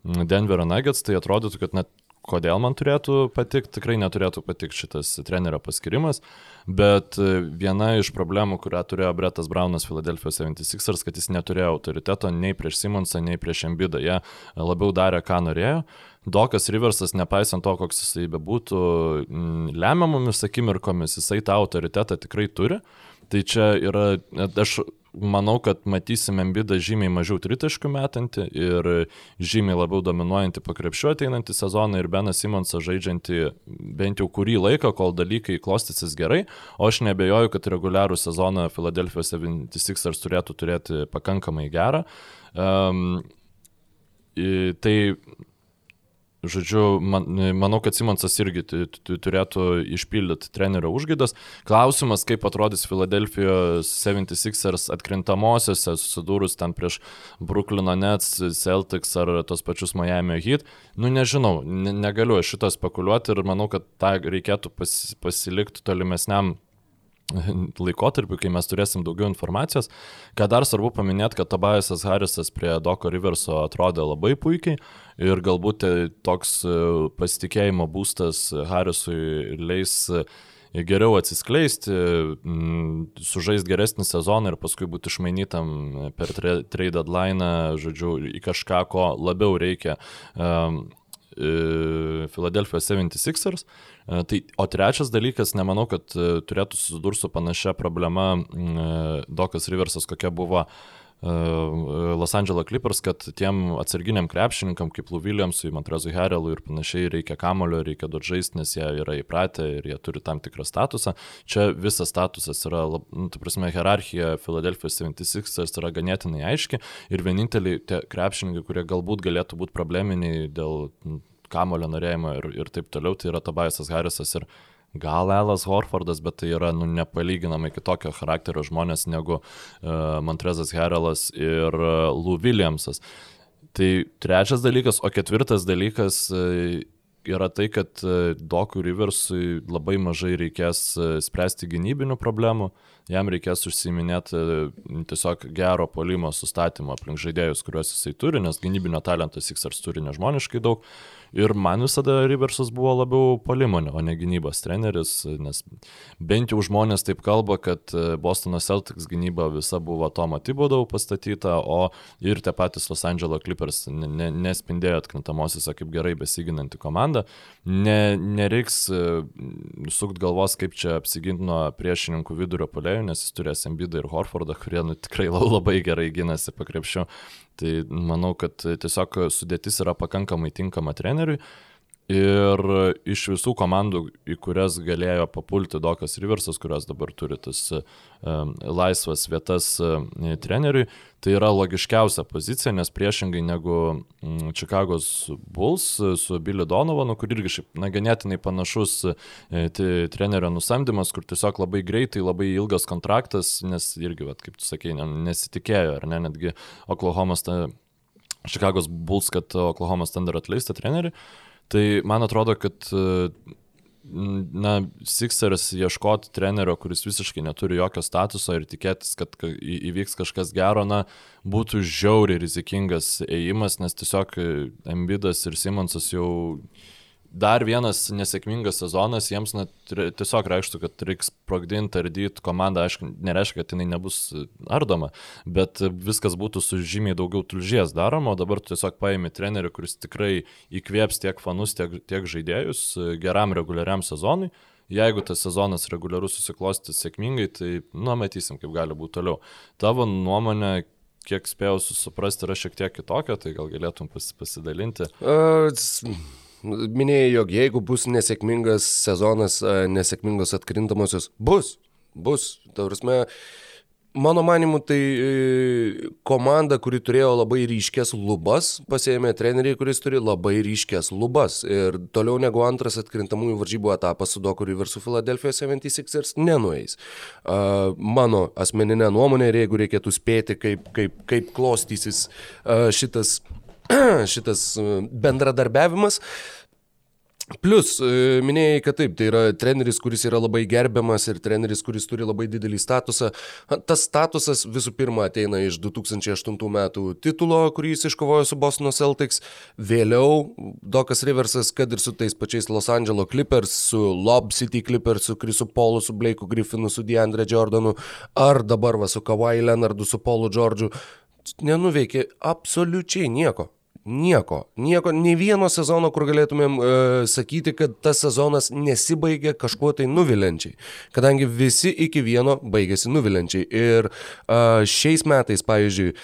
Denverio Nuggets, tai atrodytų, kad net kodėl man turėtų patikti, tikrai neturėtų patikti šitas trenerio paskirimas, bet viena iš problemų, kurią turėjo Bretas Braunas Philadelphia 76ers, kad jis neturėjo autoriteto nei prieš Simonsą, nei prieš Embidą, jie labiau darė, ką norėjo. Dokas Riversas, nepaisant to, koks jisai bebūtų, mm, lemiamomis akimirkomis jisai tą autoritetą tikrai turi. Tai čia yra, aš manau, kad matysime Embidą žymiai mažiau tritaškių metantį ir žymiai labiau dominuojantį po krepšiu ateinantį sezoną ir Beną Simonsą žaidžiantį bent jau kurį laiką, kol dalykai klostysis gerai, o aš nebejoju, kad reguliarų sezoną Philadelphia 76ers turėtų turėti pakankamai gerą. Um, tai Žodžiu, man, manau, kad Simonsas irgi turėtų išpildyti trenerio užgaidas. Klausimas, kaip atrodys Filadelfijos 76ers atkrintamosiose, susidūrus ten prieš Brooklyno Nets, Celtics ar tos pačius Miami Heat. Nu, nežinau, ne, negaliu šito spekuliuoti ir manau, kad tą reikėtų pas, pasilikti tolimesniam laikotarpiu, kai mes turėsim daugiau informacijos. Ką dar svarbu paminėti, kad Tobiasas Harrisas prie Doko Riverso atrodė labai puikiai ir galbūt e, toks e, pasitikėjimo būstas Harrisui leis e, geriau atsiskleisti, sužaisti geresnį sezoną ir paskui būti išmainytam per trade deadline, žodžiu, į kažką, ko labiau reikia Philadelphia 76ers. E, tai, o trečias dalykas, nemanau, kad e, turėtų susidurti su panašia problema e, Dokas Riversas, kokia buvo Los Angeles Clippers, kad tiem atsarginiam krepšininkam kaip Lou Williamsui, Montrezui Harrelui ir panašiai reikia kamulio, reikia duoti žaisti, nes jie yra įpratę ir jie turi tam tikrą statusą. Čia visas statusas yra, nu, tu prasme, hierarchija Philadelphia 76ers yra ganėtinai aiški ir vieninteliai tie krepšininkai, kurie galbūt galėtų būti probleminiai dėl kamulio norėjimo ir, ir taip toliau, tai yra Tobiasas Harrisas ir gal Elas Horfordas, bet tai yra nu, nepalyginamai kitokio charakterio žmonės negu uh, Montrezas Harrelas ir uh, Lou Williamsas. Tai trečias dalykas, o ketvirtas dalykas uh, yra tai, kad uh, Dokui Riversui labai mažai reikės uh, spręsti gynybinių problemų. jam reikės užsiminėti tiesiog gero polimo sustatymo aplink žaidėjus, kuriuos jisai turi, nes gynybinio talento Sixers turi nežmoniškai daug. Ir man visada Riversas buvo labiau polimonio, o ne gynybos treneris, nes bent jau žmonės taip kalba, kad e, Bostono Celtics gynyba visa buvo Tomo Tibodau pastatyta, o ir tie patys Los Angeles Clippers ne, nespindėjo atkrintamosiose kaip gerai besiginanti komanda. Ne, nereiks e, sukti galvos, kaip čia apsiginti nuo priešininkų vidurio polėjų, nes jis turės Embidą ir Horfordą, kurie nu, tikrai labai gerai gynasi pakrepšiu. Tai manau, kad tiesiog sudėtis yra pakankamai tinkama treneriui. Ir iš visų komandų, į kurias galėjo papulti Dokas Riversas, kurios dabar turi tas um, laisvas vietas um, treneriui, tai yra logiškiausia pozicija, nes priešingai negu um, Čikagos Bulls su Billy Donovanu, kur irgi šiaip, na, ganėtinai panašus e, trenerio nusamdymas, kur tiesiog labai greitai, labai ilgas kontraktas, nes irgi, vat, kaip tu sakei, nesitikėjo, ar ne, netgi Oklahomas, ta, Čikagos Bulls, kad Oklahomas Thunder atleista treneriui. Tai man atrodo, kad na, Sixers ieškoti trenerio, kuris visiškai neturi jokio statuso ir tikėtis, kad įvyks kažkas gero, na, būtų žiauriai rizikingas ėjimas, nes tiesiog Embidas ir Simonsas jau dar vienas nesėkmingas sezonas jiems na, tiesiog reikštų, kad reiks sprogdinti, ardyti komandą, aišku, nereiškia, kad jinai nebus ardoma, bet viskas būtų su žymiai daugiau tulžies daroma, o dabar tiesiog paimi trenerių, kuris tikrai įkvėps tiek fanus, tiek, tiek žaidėjus geram reguliariam sezonui. Jeigu tas sezonas reguliarus susiklostys sėkmingai, tai, nu, matysim, kaip gali būti toliau. Tavo nuomonė, kiek spėjau suprasti, yra šiek tiek kitokia, tai gal galėtum pasidalinti. Uh, minėjai, jog jeigu bus nesėkmingas sezonas, nesėkmingos atkrintamosios, bus, bus. Tavrasme, mano manimu, tai e, komanda, kuri turėjo labai ryškės lubas, pasėmė treneriai, kuris turi labai ryškės lubas. Ir toliau negu antras atkrintamųjų varžybų etapas su Doku River su Philadelphia 76ers nenueis. Mano asmeninė nuomonė ir jeigu reikėtų spėti, kaip, kaip, kaip klostysis šitas šitas e, bendradarbiavimas. Plus, e, minėjai, kad taip, tai yra treneris, kuris yra labai gerbiamas ir treneris, kuris turi labai didelį statusą. Tas statusas visų pirma ateina iš 2008 metų titulo, kurį jis iškovojo su Bostono Celtics. Vėliau Dokas Riversas, kad ir su tais pačiais Los Angeles Clippers, su Lob City Clippers, su Chrisu Polu, su Blake'u Griffinu, su DeAndre Jordanu, ar dabar va su Kawhi Leonardu, su Paulu Georgiu, nenuveikė absoliučiai nieko. Nieko, nieko, nei vieno sezono, kur galėtumėm e, sakyti, kad tas sezonas nesibaigė kažkuo tai nuvilenčiai, kadangi visi iki vieno baigėsi nuvilenčiai. Ir e, šiais metais, pavyzdžiui,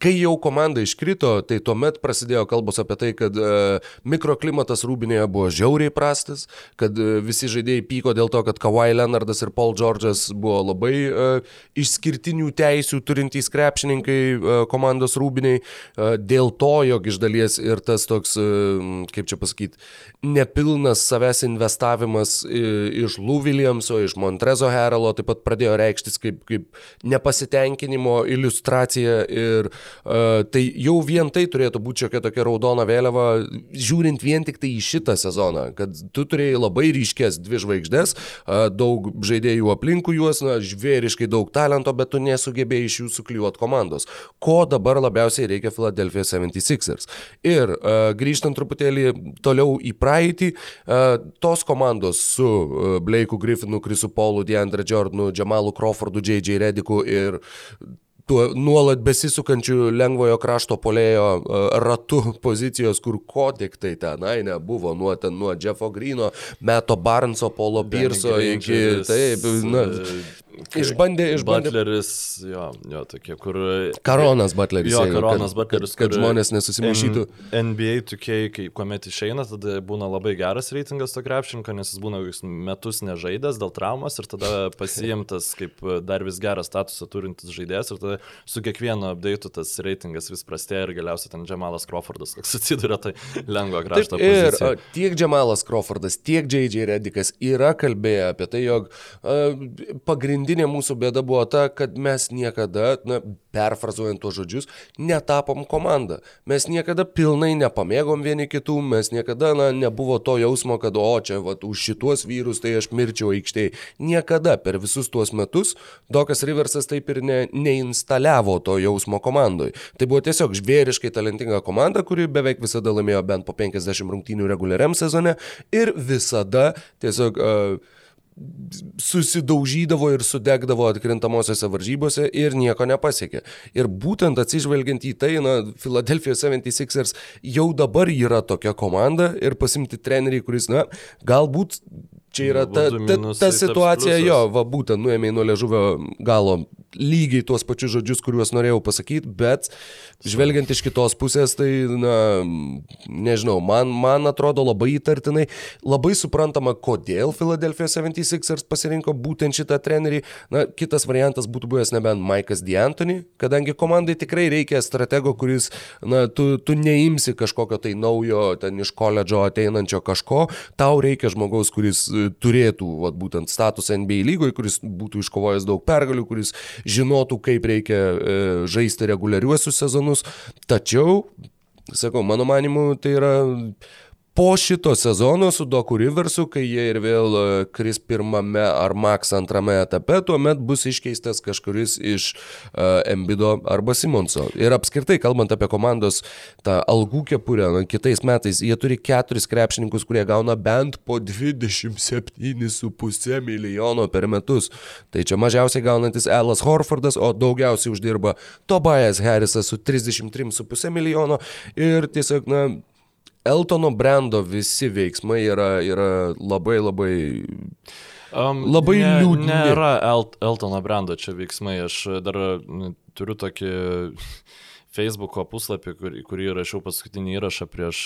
Kai jau komanda iškrito, tai tuomet prasidėjo kalbos apie tai, kad e, mikroklimatas Rūbinėje buvo žiauriai prastas, kad e, visi žaidėjai pyko dėl to, kad Kawhi Leonardas ir Paul George'as buvo labai e, išskirtinių teisių turintys krepšininkai e, komandos Rūbiniai, e, dėl to, jog iš dalies ir tas toks, e, kaip čia pasakyti, nepilnas savęs investavimas iš Lou Williamso, iš Montrezo Heralo taip pat pradėjo reikštis kaip, kaip nepasitenkinimo iliustracija ir Uh, tai jau vien tai turėtų būti šiokia tokia raudona vėliava, žiūrint vien tik tai į šitą sezoną, kad tu turėjai labai ryškės dvi žvaigždės, uh, daug žaidėjų aplinkų juos, na, žvėriškai daug talento, bet tu nesugebėjai iš jų sukliuoti komandos. Ko dabar labiausiai reikia Philadelphia 76ers. Ir uh, grįžtant truputėlį toliau į praeitį, tos komandos su Blake'u Griffinu, Krisu Paulu, DeAndre Jordanu, Jamalu Crawfordu, J.J. Rediku ir tuo nuolat besisukančiu lengvojo krašto polėjo e, ratu pozicijos, kur ko tik tai tenai nebuvo, nuo, ten, nuo Jeffo Grino, Meto Barnso, Polo Pirso iki... Taip, na, Išbandė, išbandė. Butleris, jo, jo, tokie, kur. Karonas Butleris. Jo, Karonas kad, Butleris. Kad, kad žmonės nesusimaišytų. NBA 2K, kai kuomet išeina, tada būna labai geras reitingas to krepšinko, nes jis būna metus nežaidęs dėl traumas ir tada pasiimtas kaip dar vis gerą statusą turintis žaidėjas ir tada su kiekvienu update'u tas reitingas vis prastėja ir galiausiai ten Džemalas Crawfordas, koks atsiduria tai lengvo krašto. Ir poziciją. tiek Džemalas Crawfordas, tiek J.J. Redikas yra kalbėję apie tai, jog uh, pagrindinė pagrindinė mūsų bėda buvo ta, kad mes niekada, na, perfrazuojant tuos žodžius, netapom komanda. Mes niekada pilnai nepamėgom vieni kitų, mes niekada, na, nebuvo to jausmo, kad, o, čia, va, už šituos vyrus tai aš mirčiau aikštėje. Niekada per visus tuos metus Dokas Riversas taip ir ne, neinstaliavo to jausmo komandoje. Tai buvo tiesiog žvėriškai talentinga komanda, kuri beveik visada laimėjo bent po 50 rungtynių reguliariam sezone ir visada tiesiog uh, susidaužydavo ir sudegdavo atkrintamosiose varžybose ir nieko nepasiekė. Ir būtent atsižvelgiant į tai, na, Philadelphia 76ers jau dabar yra tokia komanda ir pasimti trenerį, kuris, na, galbūt čia yra ta, ta, ta situacija, jo, va būtent nuėmė nuo ležuvio galo lygiai tuos pačius žodžius, kuriuos norėjau pasakyti, bet žvelgiant iš kitos pusės, tai, na, nežinau, man, man atrodo labai įtartinai, labai suprantama, kodėl Philadelphia 76ers pasirinko būtent šitą trenerį. Na, kitas variantas būtų buvęs nebent Maikas D'Antoni, kadangi komandai tikrai reikia stratego, kuris, na, tu, tu neimsi kažkokio tai naujo, ten iš koledžo ateinančio kažko, tau reikia žmogaus, kuris turėtų, vat, būtent statusą NBA lygoje, kuris būtų iškovojęs daug pergalių, kuris žinotų, kaip reikia e, žaisti reguliariuosius sezonus. Tačiau, sakau, mano manimu, tai yra po šito sezono su Doku Riversu, kai jie ir vėl e, kris pirmame ar Max antrame etape, tuomet bus iškeistas kažkuris iš uh, Embido arba Simonso. Ir apskritai, kalbant apie komandos tą algų kepurę, na, kitais metais jie turi keturis krepšininkus, kurie gauna bent po 27,5 milijono per metus. Tai čia mažiausiai gaunantis Elas Horfordas, o daugiausiai uždirba Tobias Harrisas su 33,5 milijono. Ir tiesiog, na, Eltono brando visi veiksmai yra, yra labai labai... Um, labai ne, liūdni. Nėra El Eltono brando čia veiksmai. Aš dar turiu tokį Facebook'o puslapį, kur, kurį rašiau paskutinį įrašą prieš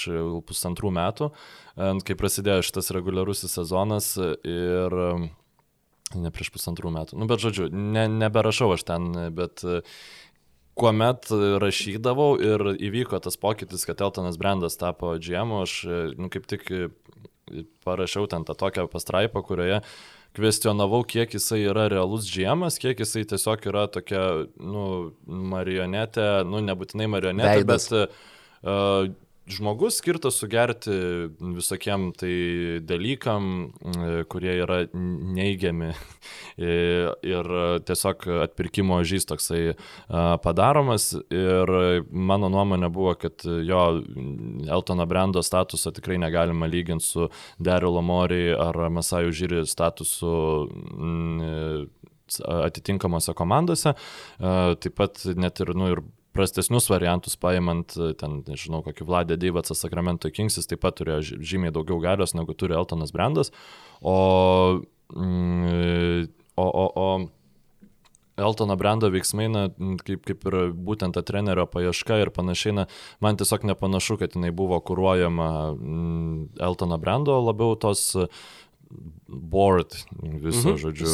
pusantrų metų, kai prasidėjo šitas reguliarusis sezonas ir ne prieš pusantrų metų. Nu, bet žodžiu, ne, neberašau aš ten, bet uh, kuomet rašydavau ir įvyko tas pokytis, kad Eltonas Brandas tapo GM, aš nu, kaip tik parašiau ten tą tokią pastraipą, kurioje kvestionavau, kiek jisai yra realus GM, kiek jisai tiesiog yra tokia, nu, marionetė, nu, nebūtinai marionetė, Veidas. bet uh, žmogus skirtas sugerti visokiem tai dalykam, kurie yra neigiami ir tiesiog atpirkimo žys toksai padaromas. Ir mano nuomonė buvo, kad jo Eltono Brando statusą tikrai negalima lyginti su Darylo Mori ar Masajų Žyri statusu atitinkamose komandose. Taip pat net ir, nu, ir prastesnius variantus paimant, e, ten, nežinau, kokį Vladę Deivatsą Sacramento Kingsis taip pat turėjo žymiai daugiau galios negu turi Eltonas Brandas. O, mm, o, o, o Eltono Brando veiksmai, na, kaip, kaip ir būtent ta trenerio paieška ir panašiai, na, man tiesiog nepanašu, kad jinai buvo kūruojama mm, Eltono Brando, labiau tos board viso, mhm. žodžiu,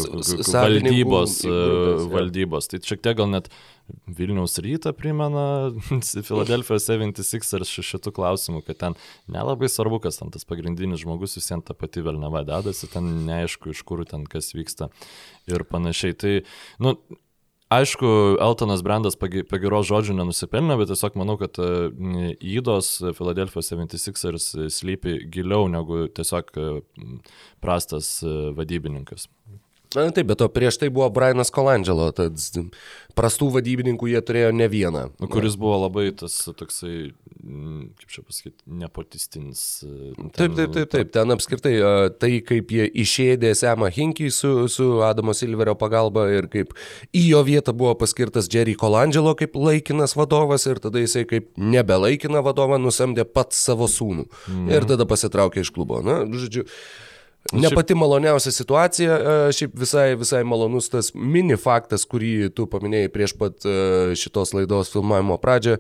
valdybos, grupės, valdybos. Tai šiek tiek gal net Vilniaus rytą primena Filadelfijos 76ers šitų klausimų, kad ten nelabai svarbu, kas ten tas pagrindinis žmogus, visiems ta pati Velneva dedasi, ten neaišku, iš kur ten kas vyksta ir panašiai. Tai, nu, Aišku, Eltonas Brandas pagiros žodžių nenusipelnė, bet tiesiog manau, kad e, įdos Filadelfijos 76ers slypi giliau negu tiesiog e, prastas e, vadybininkas. Na taip, bet to prieš tai buvo Brianas Colangelo, tad prastų vadybininkų jie turėjo ne vieną. Nu, kuris buvo labai tas toksai, mm, kaip čia pasakyti, nepotistinis. E, ten, taip, taip, taip, taip, ten apskritai tai, kaip jie išėdė Semą Hinkį su, su Adamo Silverio pagalba ir kaip į jo vietą buvo paskirtas Jerry Colangelo kaip laikinas vadovas ir tada jisai kaip nebelaikiną vadovą nusamdė pats savo sūnų. Mm. Ir tada pasitraukė iš klubo. Na, žodžiu. Ne pati maloniausia situacija, e, šiaip visai, visai malonus tas mini faktas, kurį tu paminėjai prieš pat e, šitos laidos filmavimo pradžią,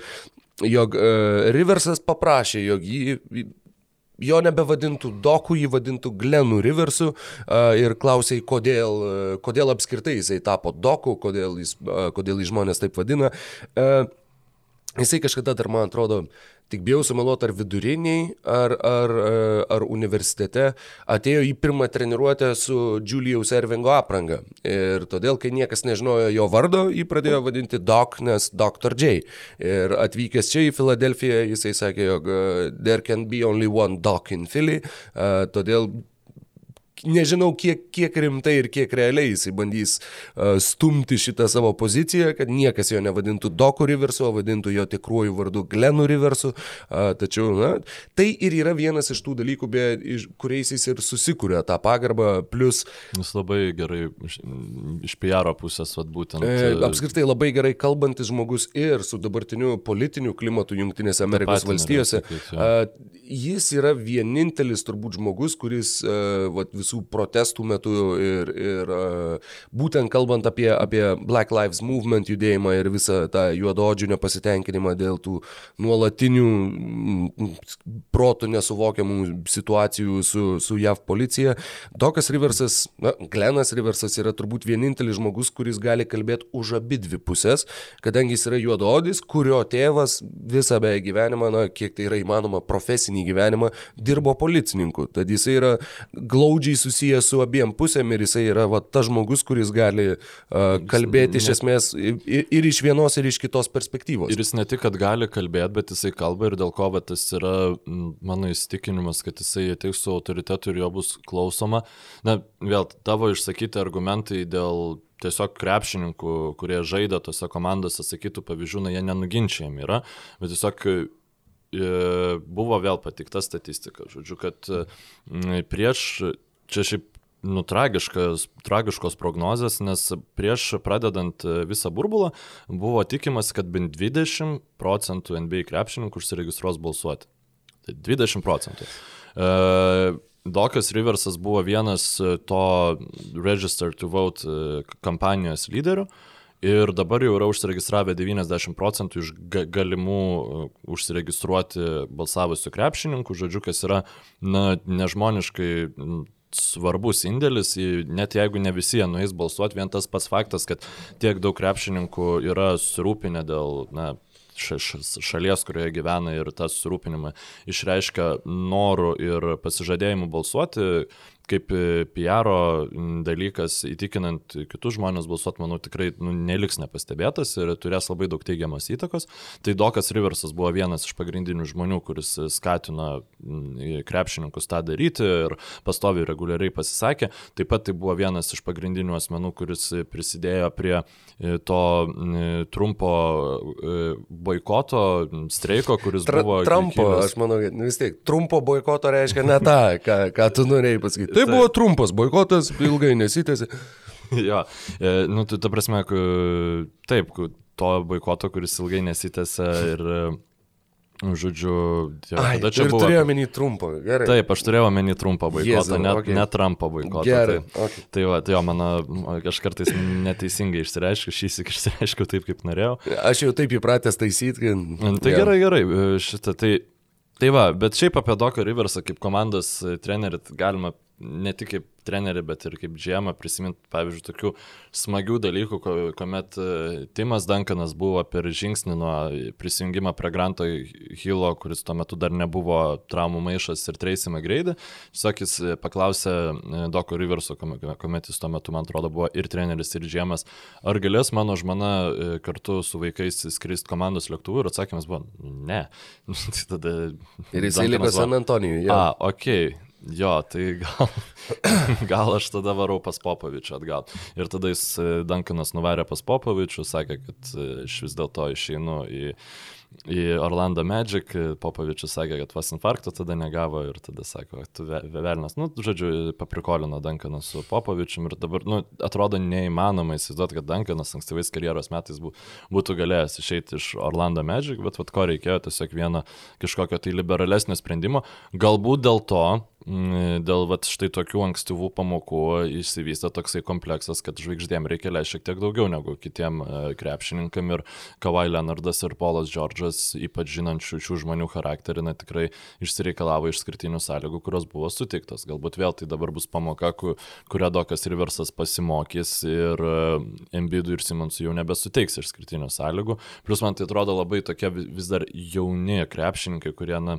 jog e, Riversas paprašė, jog jį jo nebevadintų Doku, jį vadintų Glenu Riversu ir klausė, kodėl, kodėl apskritai jisai tapo Doku, kodėl, jis, kodėl jį žmonės taip vadina. Uh, Jisai kažkada dar, man atrodo, tik bijau sumeluoti ar viduriniai, ar, ar, e, ar universitete, atėjo į pirmą treniruotę su Julijaus Ervingo apranga. Ir todėl, kai niekas nežinojo jo vardo, jį pradėjo vadinti Doc, nes Dr. J. Ir atvykęs čia į Filadelfiją, jisai sakė, jog e, there can be only one Doc in Philly, uh, todėl nežinau, kiek, kiek rimtai ir kiek realiai jisai bandys uh, stumti šitą savo poziciją, kad niekas jo nevadintų Doku Riversu, o vadintų jo tikruoju vardu Glenu Riversu. Uh, tačiau, na, tai ir yra vienas iš tų dalykų, be, iš, kuriais jis ir susikūrė tą pagarbą, plus... Jis labai gerai iš, PR pusės, vad būtent. E, apskritai labai gerai kalbantis žmogus ir su dabartiniu politiniu klimatu Junktinėse Amerikos valstijose. Sakyt, uh, jis yra vienintelis turbūt žmogus, kuris uh, vat, visų visų protestų metu ir, ir būtent kalbant apie, apie Black Lives Movement judėjimą ir visą tą juododžių nepasitenkinimą dėl tų nuolatinių mm, protų nesuvokiamų situacijų su, su JAV policija, Dokas Riversas, na, Glenas Riversas yra turbūt vienintelis žmogus, kuris gali kalbėti už abi dvi pusės, kadangi jis yra juododis, kurio tėvas visą beje gyvenimą, na, kiek tai yra įmanoma, profesinį gyvenimą dirbo policininku. Tad jis yra glaudžiai susijęs su abiem pusėm ir jisai yra va, tas žmogus, kuris gali uh, kalbėti iš esmės ir, ir iš vienos, ir iš kitos perspektyvos. Ir jis ne tik, kad gali kalbėti, bet jisai kalba ir dėl ko, bet tas yra mano įsitikinimas, kad jisai ateis su autoritetu ir jo bus klausoma. Na, vėl tavo išsakyti argumentai dėl tiesiog krepšininkų, kurie žaidė tose komandose, sakytų pavyzdžių, na, jie nenuginčiami yra, bet tiesiog e, buvo vėl patikta statistika, žodžiu, kad prieš čia šiaip nu, tragiškas, tragiškos prognozės, nes prieš pradedant e, visą burbulą buvo tikimas, kad bent 20 procentų NBA krepšininkų užsiregistruos balsuoti. Tai 20 procentų. Uh, Dokas Riversas buvo vienas e, to Register to Vote kampanijos lyderių. Ir dabar jau yra užsiregistravę 90 procentų iš galimų užsiregistruoti balsavusių krepšininkų, žodžiu, kas yra na, nežmoniškai svarbus indėlis, net jeigu ne visi jie nueis balsuoti, vien tas pats faktas, kad tiek daug krepšininkų yra surūpinę dėl na, šalies, kurioje gyvena ir tą surūpinimą išreiškia norų ir pasižadėjimų balsuoti, kaip e, PR dalykas, įtikinant kitus žmonės balsuoti, manau, tikrai nu, neliks nepastebėtas ir turės labai daug teigiamas įtakos. Tai Dokas Riversas buvo vienas iš pagrindinių žmonių, kuris skatino krepšininkus tą daryti ir pastoviai reguliariai pasisakė. Taip pat tai buvo vienas iš pagrindinių asmenų, kuris prisidėjo prie e, to trumpo e, boikoto, streiko, kuris Tra buvo... Trumpo, kilęs. aš manau, vis tiek, trumpo boikoto reiškia ne tą, ką, ką tu norėjai pasakyti. Tai buvo trumpas boikotas, ilgai nesitėsi. jo, e, nu, tai ta prasme, taip, to boikoto, kuris ilgai nesitėsi ir nu, Žodžiu, jo, Ai, tada čia buvo. Turėjau menį trumpą, gerai. Taip, aš turėjau menį trumpą boikotą, ne, okay. ne Trumpo boikotą. Gerai. Tai, okay. tai, va, tai jo, mano, aš kartais neteisingai išsireiškiu, šį įsik išsireiškiu taip, kaip norėjau. Aš jau taip įpratęs taisyti, kad... Tai gerai, gerai, šitą, tai, tai va, bet šiaip apie Doką Riversą kaip komandos trenerį galima ne tik kaip trenerį, bet ir kaip džiemą prisiminti, pavyzdžiui, tokių smagių dalykų, kuomet e, Timas Duncanas buvo per žingsnį nuo prisijungimo prie Granto Hilo, kuris tuo metu dar nebuvo traumų maišas ir Tracy McGrady. Tiesiog jis e, paklausė e, Doko Riverso, kuomet jis tuo metu, man atrodo, buvo ir treneris, ir džiemas, ar galės mano žmona kartu su vaikais skristi komandos lėktuvu ir atsakymas buvo ne. Tai tada ir jisai liko San Antonijui. Ja. A, ok. Jo, tai gal, gal aš tada varau pas Popovičių atgal. Ir tada jis e, Dankanas nuvarė pas Popovičių, sakė, kad e, aš vis dėlto išeinu į, į Orlando Magic, Popovičius sakė, kad vas infarkto tada negavo ir tada sako, tu velnas, nu, žodžiu, paprikolino Dankanas su Popovičium ir dabar, nu, atrodo neįmanoma įsivaizduoti, kad Dankanas ankstyvais karjeros metais būtų galėjęs išeiti iš Orlando Magic, bet vad ko reikėjo, tiesiog vieno kažkokio tai liberalesnio sprendimo. Galbūt dėl to, dėl vat, štai tokių ankstyvų pamokų išsivystė toksai kompleksas, kad žvaigždėm reikia leisti šiek tiek daugiau negu kitiem e, krepšininkam ir Kawai Leonardas ir Polas Džordžas, ypač žinančių šių žmonių charakterį, na tikrai išsireikalavo išskirtinių sąlygų, kurios buvo sutiktos. Galbūt vėl tai dabar bus pamoka, kurią Dokas Riversas pasimokys ir Embidui ir Simonsui jau nebesuteiks išskirtinių sąlygų. Plus man tai atrodo labai tokie vis dar jauni krepšininkai, kurie na,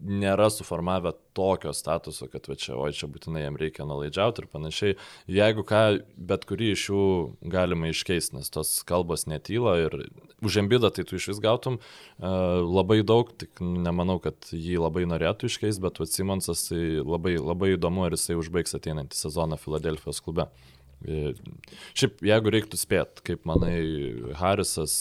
nėra suformavę tokio statuso, kad va čia, oi čia būtinai jam reikia nulaidžiauti ir panašiai. Jeigu ką, bet kurį iš jų galima iškeisti, nes tos kalbos netyla ir už embidą tai tu iš vis gautum uh, labai daug, tik nemanau, kad jį labai norėtų iškeisti, bet va Simonsas tai labai, labai įdomu, ar jisai užbaigs ateinantį sezoną Filadelfijos klube. E, šiaip, jeigu reiktų spėt, kaip manai, Harrisas,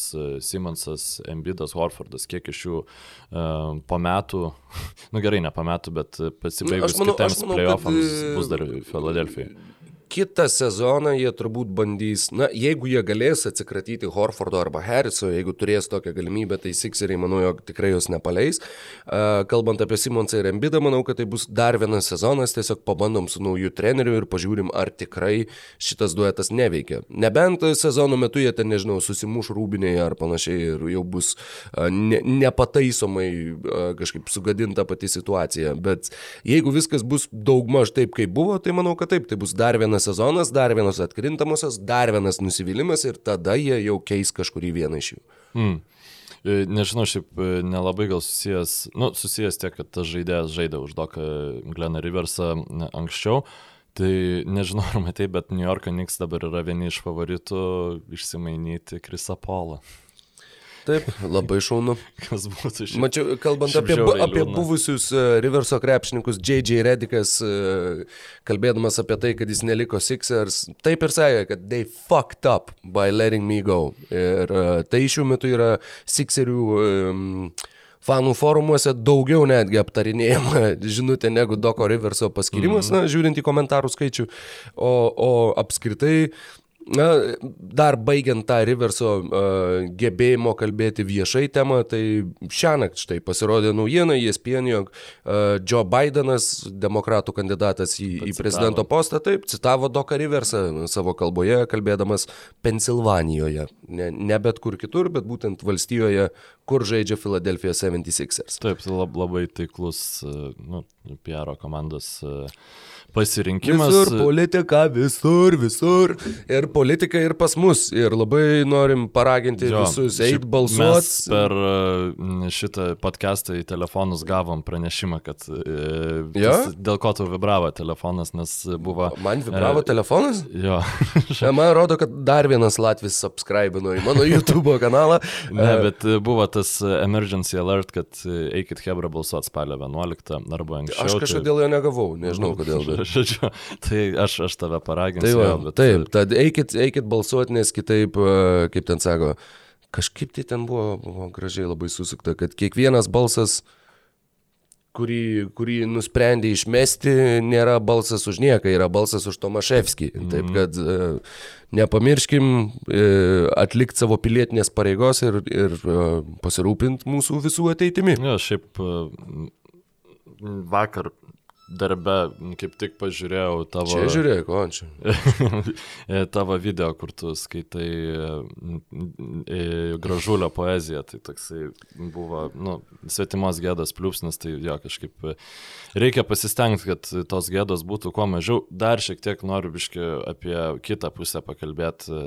Simonsas, Embidas, Horfordas, kiek iš jų uh, po metų, nu gerai, ne po metų, bet pasibaigus manau, kitiems playoffams kad... E, bus dar Filadelfijai kitą sezoną jie turbūt bandys, na, jeigu jie galės atsikratyti Horfordo arba Harriso, jeigu turės tokią galimybę, tai Sixeriai, manau, jog tikrai jos nepaleis. Kalbant apie Simonsą ir Embidą, manau, kad tai bus dar vienas sezonas, tiesiog pabandom su nauju treneriu ir pažiūrim, ar tikrai šitas duetas neveikia. Nebent sezono metu jie ten, nežinau, susimuš rūbiniai ar panašiai ir jau bus ne, nepataisomai kažkaip sugadinta pati situacija. Bet jeigu viskas bus daugmaž taip, kaip buvo, tai manau, kad taip, tai bus dar vienas vienas sezonas, dar vienos atkrintamosios, dar vienas nusivylimas ir tada jie jau keis kažkurį vieną iš jų. Mm. Nežinau, šiaip e, nelabai gal susijęs, nu, susijęs tiek, kad tas žaidėjas žaidė už Doką Gleną Riversą anksčiau. Tai nežinau, ar matai, bet New Yorko Knicks dabar yra vieni iš favoritų išsimainyti Krisa Polą. Taip, labai šaunu. Kas būtų šiandien? Mačiau, kalbant apie, bu, apie buvusius uh, Riverso krepšininkus, J.J. Redikas, uh, kalbėdamas apie tai, kad jis neliko Sixers, taip ir sakė, kad they fucked up by letting me go. Ir uh, tai šiuo metu yra Sixerių um, fanų forumuose daugiau netgi aptarinėjama žinutė negu Doko Riverso paskirimas, mm -hmm. na, žiūrint į komentarų skaičių, o, o apskritai Na, dar baigiant tą Riverso uh, gebėjimo kalbėti viešai temą, tai šią naktį štai pasirodė naujiena, ESPN, jog uh, Joe Bidenas, demokratų kandidatas į, į prezidento postą, taip, citavo Doką Riversą savo kalboje, kalbėdamas Pensilvanijoje. Ne, ne bet kur kitur, bet būtent valstijoje, kur žaidžia Philadelphia 76ers. Taip, tai lab, labai taiklus, nu, PR komandos. Uh pasirinkimas. Visur politika, visur, visur. Ir politika ir pas mus. Ir labai norim paraginti jo, visus eiti balsuoti. Per šitą podcastą į telefonus gavom pranešimą, kad e, ja? dėl ko tau vibravo telefonas, nes buvo... Man vibravo e, telefonas? Jo. man rodo, kad dar vienas Latvis subscribino į mano YouTube kanalą. ne, bet buvo tas emergency alert, kad eikit Hebra balsuoti spalio 11 arba anksčiau. Aš kažkodėl jo negavau, nežinau kodėl. Bet... žodžiu, tai aš, aš tave paraginsiu. Tai va, bet... Taip, tad eikit, eikit balsuoti, nes kitaip, e, kaip ten sako, kažkaip tai ten buvo, buvo gražiai labai susukta, kad kiekvienas balsas kurį, kurį nusprendė išmesti, nėra balsas už nieką, yra balsas už Tomaševskį. Mm. Taip kad e, nepamirškim e, atlikti savo pilietinės pareigos ir, ir pasirūpinti mūsų visų ateitimi. Ja, šiaip vakar darbe kaip tik pažiūrėjau tavo... Čia žiūrėk, o čia. tavo video, kur tu skaitai gražulio poeziją, tai toksai buvo, nu, svetimos gėdas pliūpsnis, tai jo kažkaip reikia pasistengti, kad tos gėdos būtų kuo mažiau. Dar šiek tiek noriu biški apie kitą pusę pakalbėti,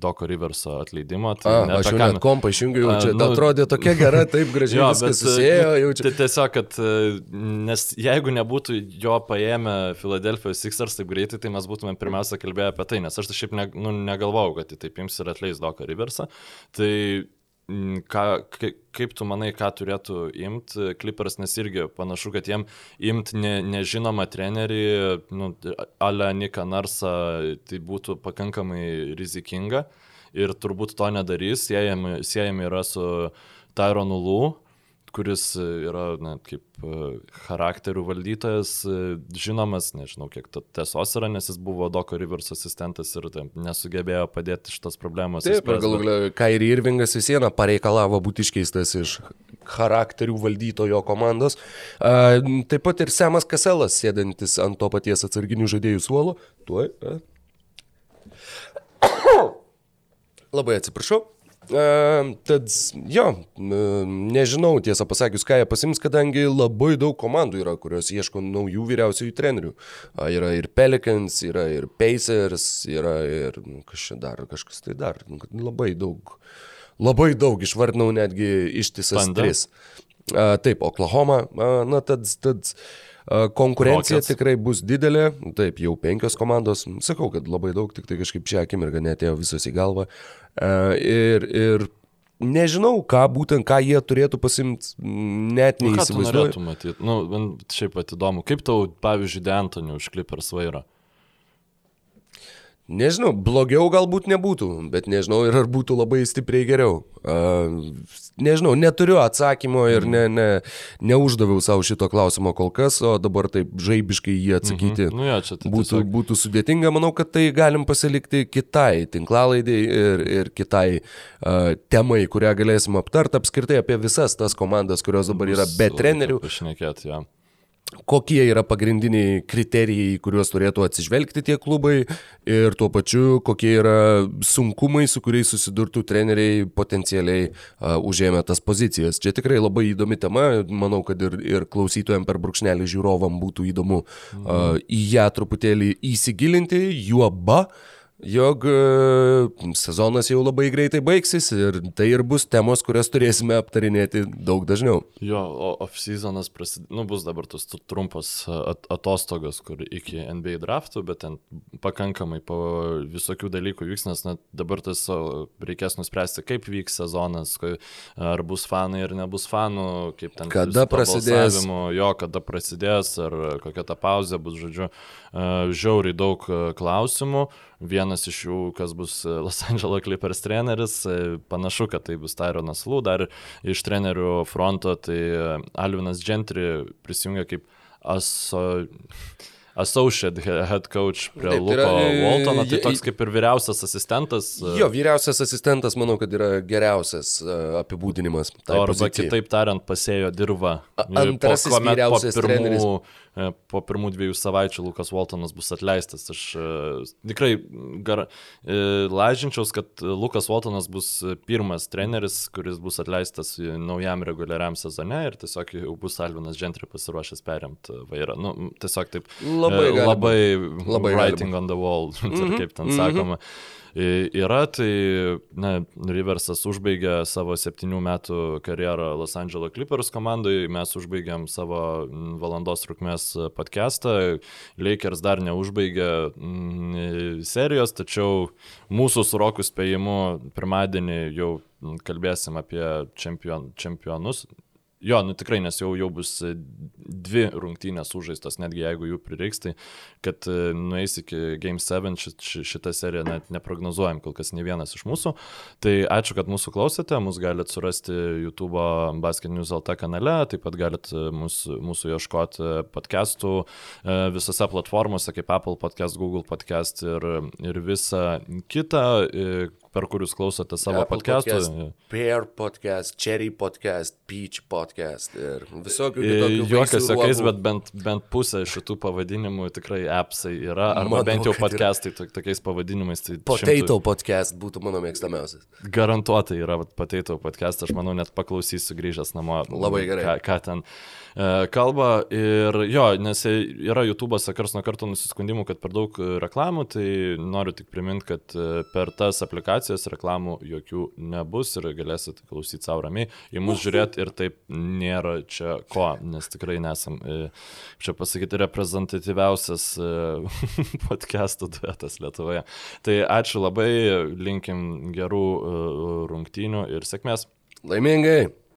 Doko Riverso atleidimo. Tai A, aš jau net kompą išjungiau, jau čia nu, atrodė tokia gera, taip gražiai jo, viskas susijėjo. Jau čia. Tiesiog, kad ne Nes jeigu nebūtų jo paėmę Filadelfijos Sixers taip greitai, tai mes būtume pirmiausia kalbėję apie tai, nes aš tai šiaip ne, nu, negalvojau, kad jį taip ims ir atleis Doką Riversą. Tai mm, ką, kaip tu manai, ką turėtų imti Clippers, nes irgi panašu, kad jiem imti ne, nežinomą trenerį, nu, Ale Nika Narsą, tai būtų pakankamai rizikinga ir turbūt to nedarys, siejami, siejami yra su Tyronu Lū kuris yra na, kaip E, charakterių valdytojas, e, žinomas, nežinau kiek tiesos yra, nes jis buvo Doko Rivers asistentas ir tai, nesugebėjo padėti šitos problemos. Taip, ir galų galia Kairi Irvingas į sieną pareikalavo būti iškeistas iš charakterių valdytojo komandos. A, taip pat ir Semas Kaselas, sėdantis ant to paties atsarginių žaidėjų suolo. Tuoj. Labai atsiprašau. Uh, tad jo, uh, nežinau tiesą pasakius, ką jie pasims, kadangi labai daug komandų yra, kurios ieško naujų vyriausiųjų trenerių. Yra ir Pelicans, yra ir Pacers, yra ir nu, kažkas dar, kažkas tai dar. Nu, labai daug, labai daug, išvardinau netgi ištisas tris. Taip, Oklahoma, na tad, tad konkurencija Rockets. tikrai bus didelė, taip, jau penkios komandos, sakau, kad labai daug, tik tai kažkaip šią akimirką netėjo visos į galvą. Ir, ir nežinau, ką būtent, ką jie turėtų pasimti, net Nu, ką tu neįsivaizduoju. norėtum matyti? Nu, man šiaip pat įdomu, kaip tau, pavyzdžiui, Dentonių užklipers vairą? Nežinau, blogiau galbūt nebūtų, bet nežinau ir ar būtų labai stipriai geriau. Nežinau, neturiu atsakymo ir ne, ne, neuždaviau savo šito klausimo kol kas, o dabar taip žaibiškai jį atsakyti. Mhm. Nu, čia tai Būtų, tiesiog- būtų sudėtinga, manau, kad tai galim pasilikti kitai tinklalaidai ir, ir kitai uh, temai, kurią galėsim aptarti apskritai apie visas tas komandas, kurios dabar yra Bus be trenerių, Pašnekėti, ja. Kokie yra pagrindiniai kriterijai, kuriuos turėtų atsižvelgti tie klubai ir tuo pačiu, kokie yra sunkumai, su kuriais susidurtų treneriai potencialiai uh, užėmę tas pozicijas. Čia tikrai labai įdomi tema, manau, kad ir, ir klausytojams per brūkšnelį žiūrovam būtų įdomu uh, į ją truputėlį įsigilinti, juoba. Jog e, sezonas jau labai greitai baigsis ir tai ir bus temos, kurias turėsime aptarinėti daug dažniau. Jo, off-seasonas prasidės, nu, bus dabar tos tru- trumpos at atostogos, kur iki NBA draftų, bet ten pakankamai po visokių dalykų vyks, nes na, dabar tas reikės nuspręsti, kaip vyks sezonas, ar bus fanai ar nebus fanų, kaip ten Kada prasidės. Jo, kada prasidės, ar kokia ta pauzė bus, žodžiu, e, žiauriai daug e, klausimų. Vienas iš jų, kas bus e, Los Angeles Clippers treneris, e, panašu, kad tai bus Tyronas Lū, dar iš trenerių fronto, tai e, Alvinas Gentry prisijungia kaip aso, associate he- head coach prie Taip, tai Luko yra, e, Waltono, tai toks kaip ir vyriausias asistentas. e, Jo, vyriausias asistentas, manau, kad yra geriausias uh, apibūdinimas. tai Arba pozicijai. kitaip tariant, pasėjo dirba. A- antrasis vyriausias po pirmų, treneris. e, po pirmų dviejų savaičių Lukas Waltonas bus atleistas. Aš e, tikrai gar, e, lažinčiaus, kad Lukas Waltonas bus pirmas treneris, kuris bus atleistas naujam reguliariam sezone ir tiesiog bus Alvinas Gentry pasiruošęs perimti vairą. Nu, tiesiog taip e, gali labai, Labai labai gali writing on the wall, mm -hmm, kaip ten mm -hmm. sakoma. Yra, tai na, Riversas užbaigė savo septynių metų karjerą Los Angeles Clippers komandai, mes užbaigėm savo valandos trukmės podcastą, Lakers dar neužbaigė serijos, tačiau mūsų su Roku spėjimu pirmadienį jau kalbėsim apie čempion, čempionus. Jo, nu tikrai, nes jau, jau bus e, dvi rungtynės užžaistos, netgi jeigu jų prireiks, tai kad e, nueis iki Game 7 ši, ši, šitą seriją net neprognozuojam kol kas ne vienas iš mūsų. Tai ačiū, kad mūsų klausėte, mus galite surasti YouTube Basket News LT kanale, taip pat galite mūsų, mūsų ieškoti podcastų e, visose platformose kaip Apple podcast, Google podcast ir, ir visa kita, per kurius klausote savo Apple podcastų. podcast, Pear podcast, Cherry podcast, Peach podcast ir visokių E, kitokių. Vaisių jokiais, bet bent, bent pusė šitų pavadinimų tikrai appsai yra, arba Manau, bent jau yra. podcastai to, tokiais pavadinimais. Tai Potato podcast būtų mano mėgstamiausias. šimtų- Garantuotai yra Potato podcast, aš manau net paklausysiu grįžęs namo. Labai gerai. Ką, ką ten e, kalba. Ir jo, nes yra YouTube'ose kars nuo karto nusiskundimų, kad per daug e, reklamų, tai noriu tik priminti, kad e, per tas aplikacijas reklamų jokių nebus ir galėsite klausyti savo ramiai, į mus žiūrėti ir taip nėra čia ko, nes tikrai nesam, e, čia pasakyti, reprezentatyviausias e, podcastų duetas Lietuvoje. Tai ačiū labai, linkim gerų e, rungtynių ir sėkmės. Laimingai.